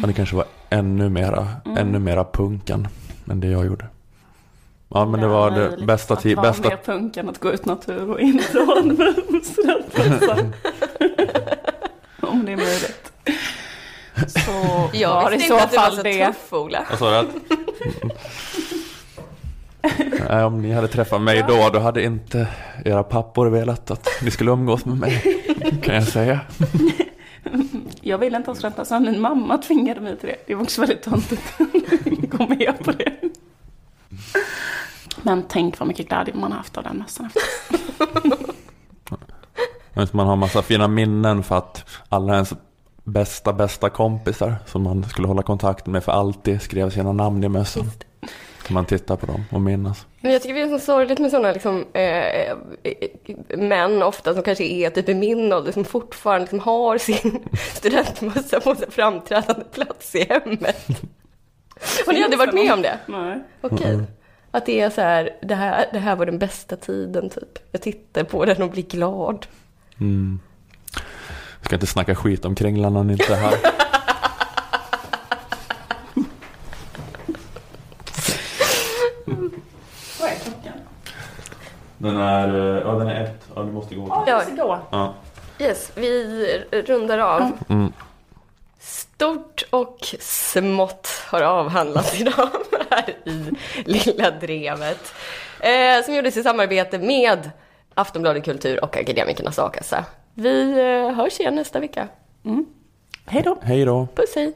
Ja, det kanske var ännu mera, Mm. ännu mera punkan än det jag gjorde. Ja, men det var det bästa Att tid, vara bästa mer punk än att gå ut natur och inte ha en studentmössa. Om det är möjligt. Så Jag var i visste så inte att du var fall så det. tuff, Ola. Vad sa du? att- Nej, om ni hade träffat mig då, då hade inte era pappor velat att ni skulle umgås med mig. Kan jag säga. Jag ville inte ha studenthälsan, min mamma tvingade mig till det. Det var också väldigt töntigt. Gå med på det. Men tänk vad mycket glädje man har haft av den mössan efter. Man har massa fina minnen för att alla ens bästa, bästa kompisar som man skulle hålla kontakt med för alltid skrev sina namn i mössan. Kan man titta på dem och minnas. Men jag tycker det är så sorgligt med sådana liksom, eh, män ofta som kanske är typ i min ålder som fortfarande liksom har sin studentmössa på en framträdande plats i hemmet. Har ni aldrig varit med om det? Nej. Okej. Okay. Mm. Att det är så här det, här, det här var den bästa tiden typ. Jag tittar på den och blir glad. Mm. Jag ska inte snacka skit om kringlan när inte är här. Vad är klockan? Den är, ja den är ett. Ja, du måste gå. Ja, måste gå. Ja. Yes, vi rundar av. Mm. Stort och smått har avhandlats idag här i Lilla Drevet. Eh, som gjordes i samarbete med Aftonbladet Kultur och Akademikernas A-kassa. Vi eh, hörs igen nästa vecka. Mm. Hej då. Hej då. Puss hej.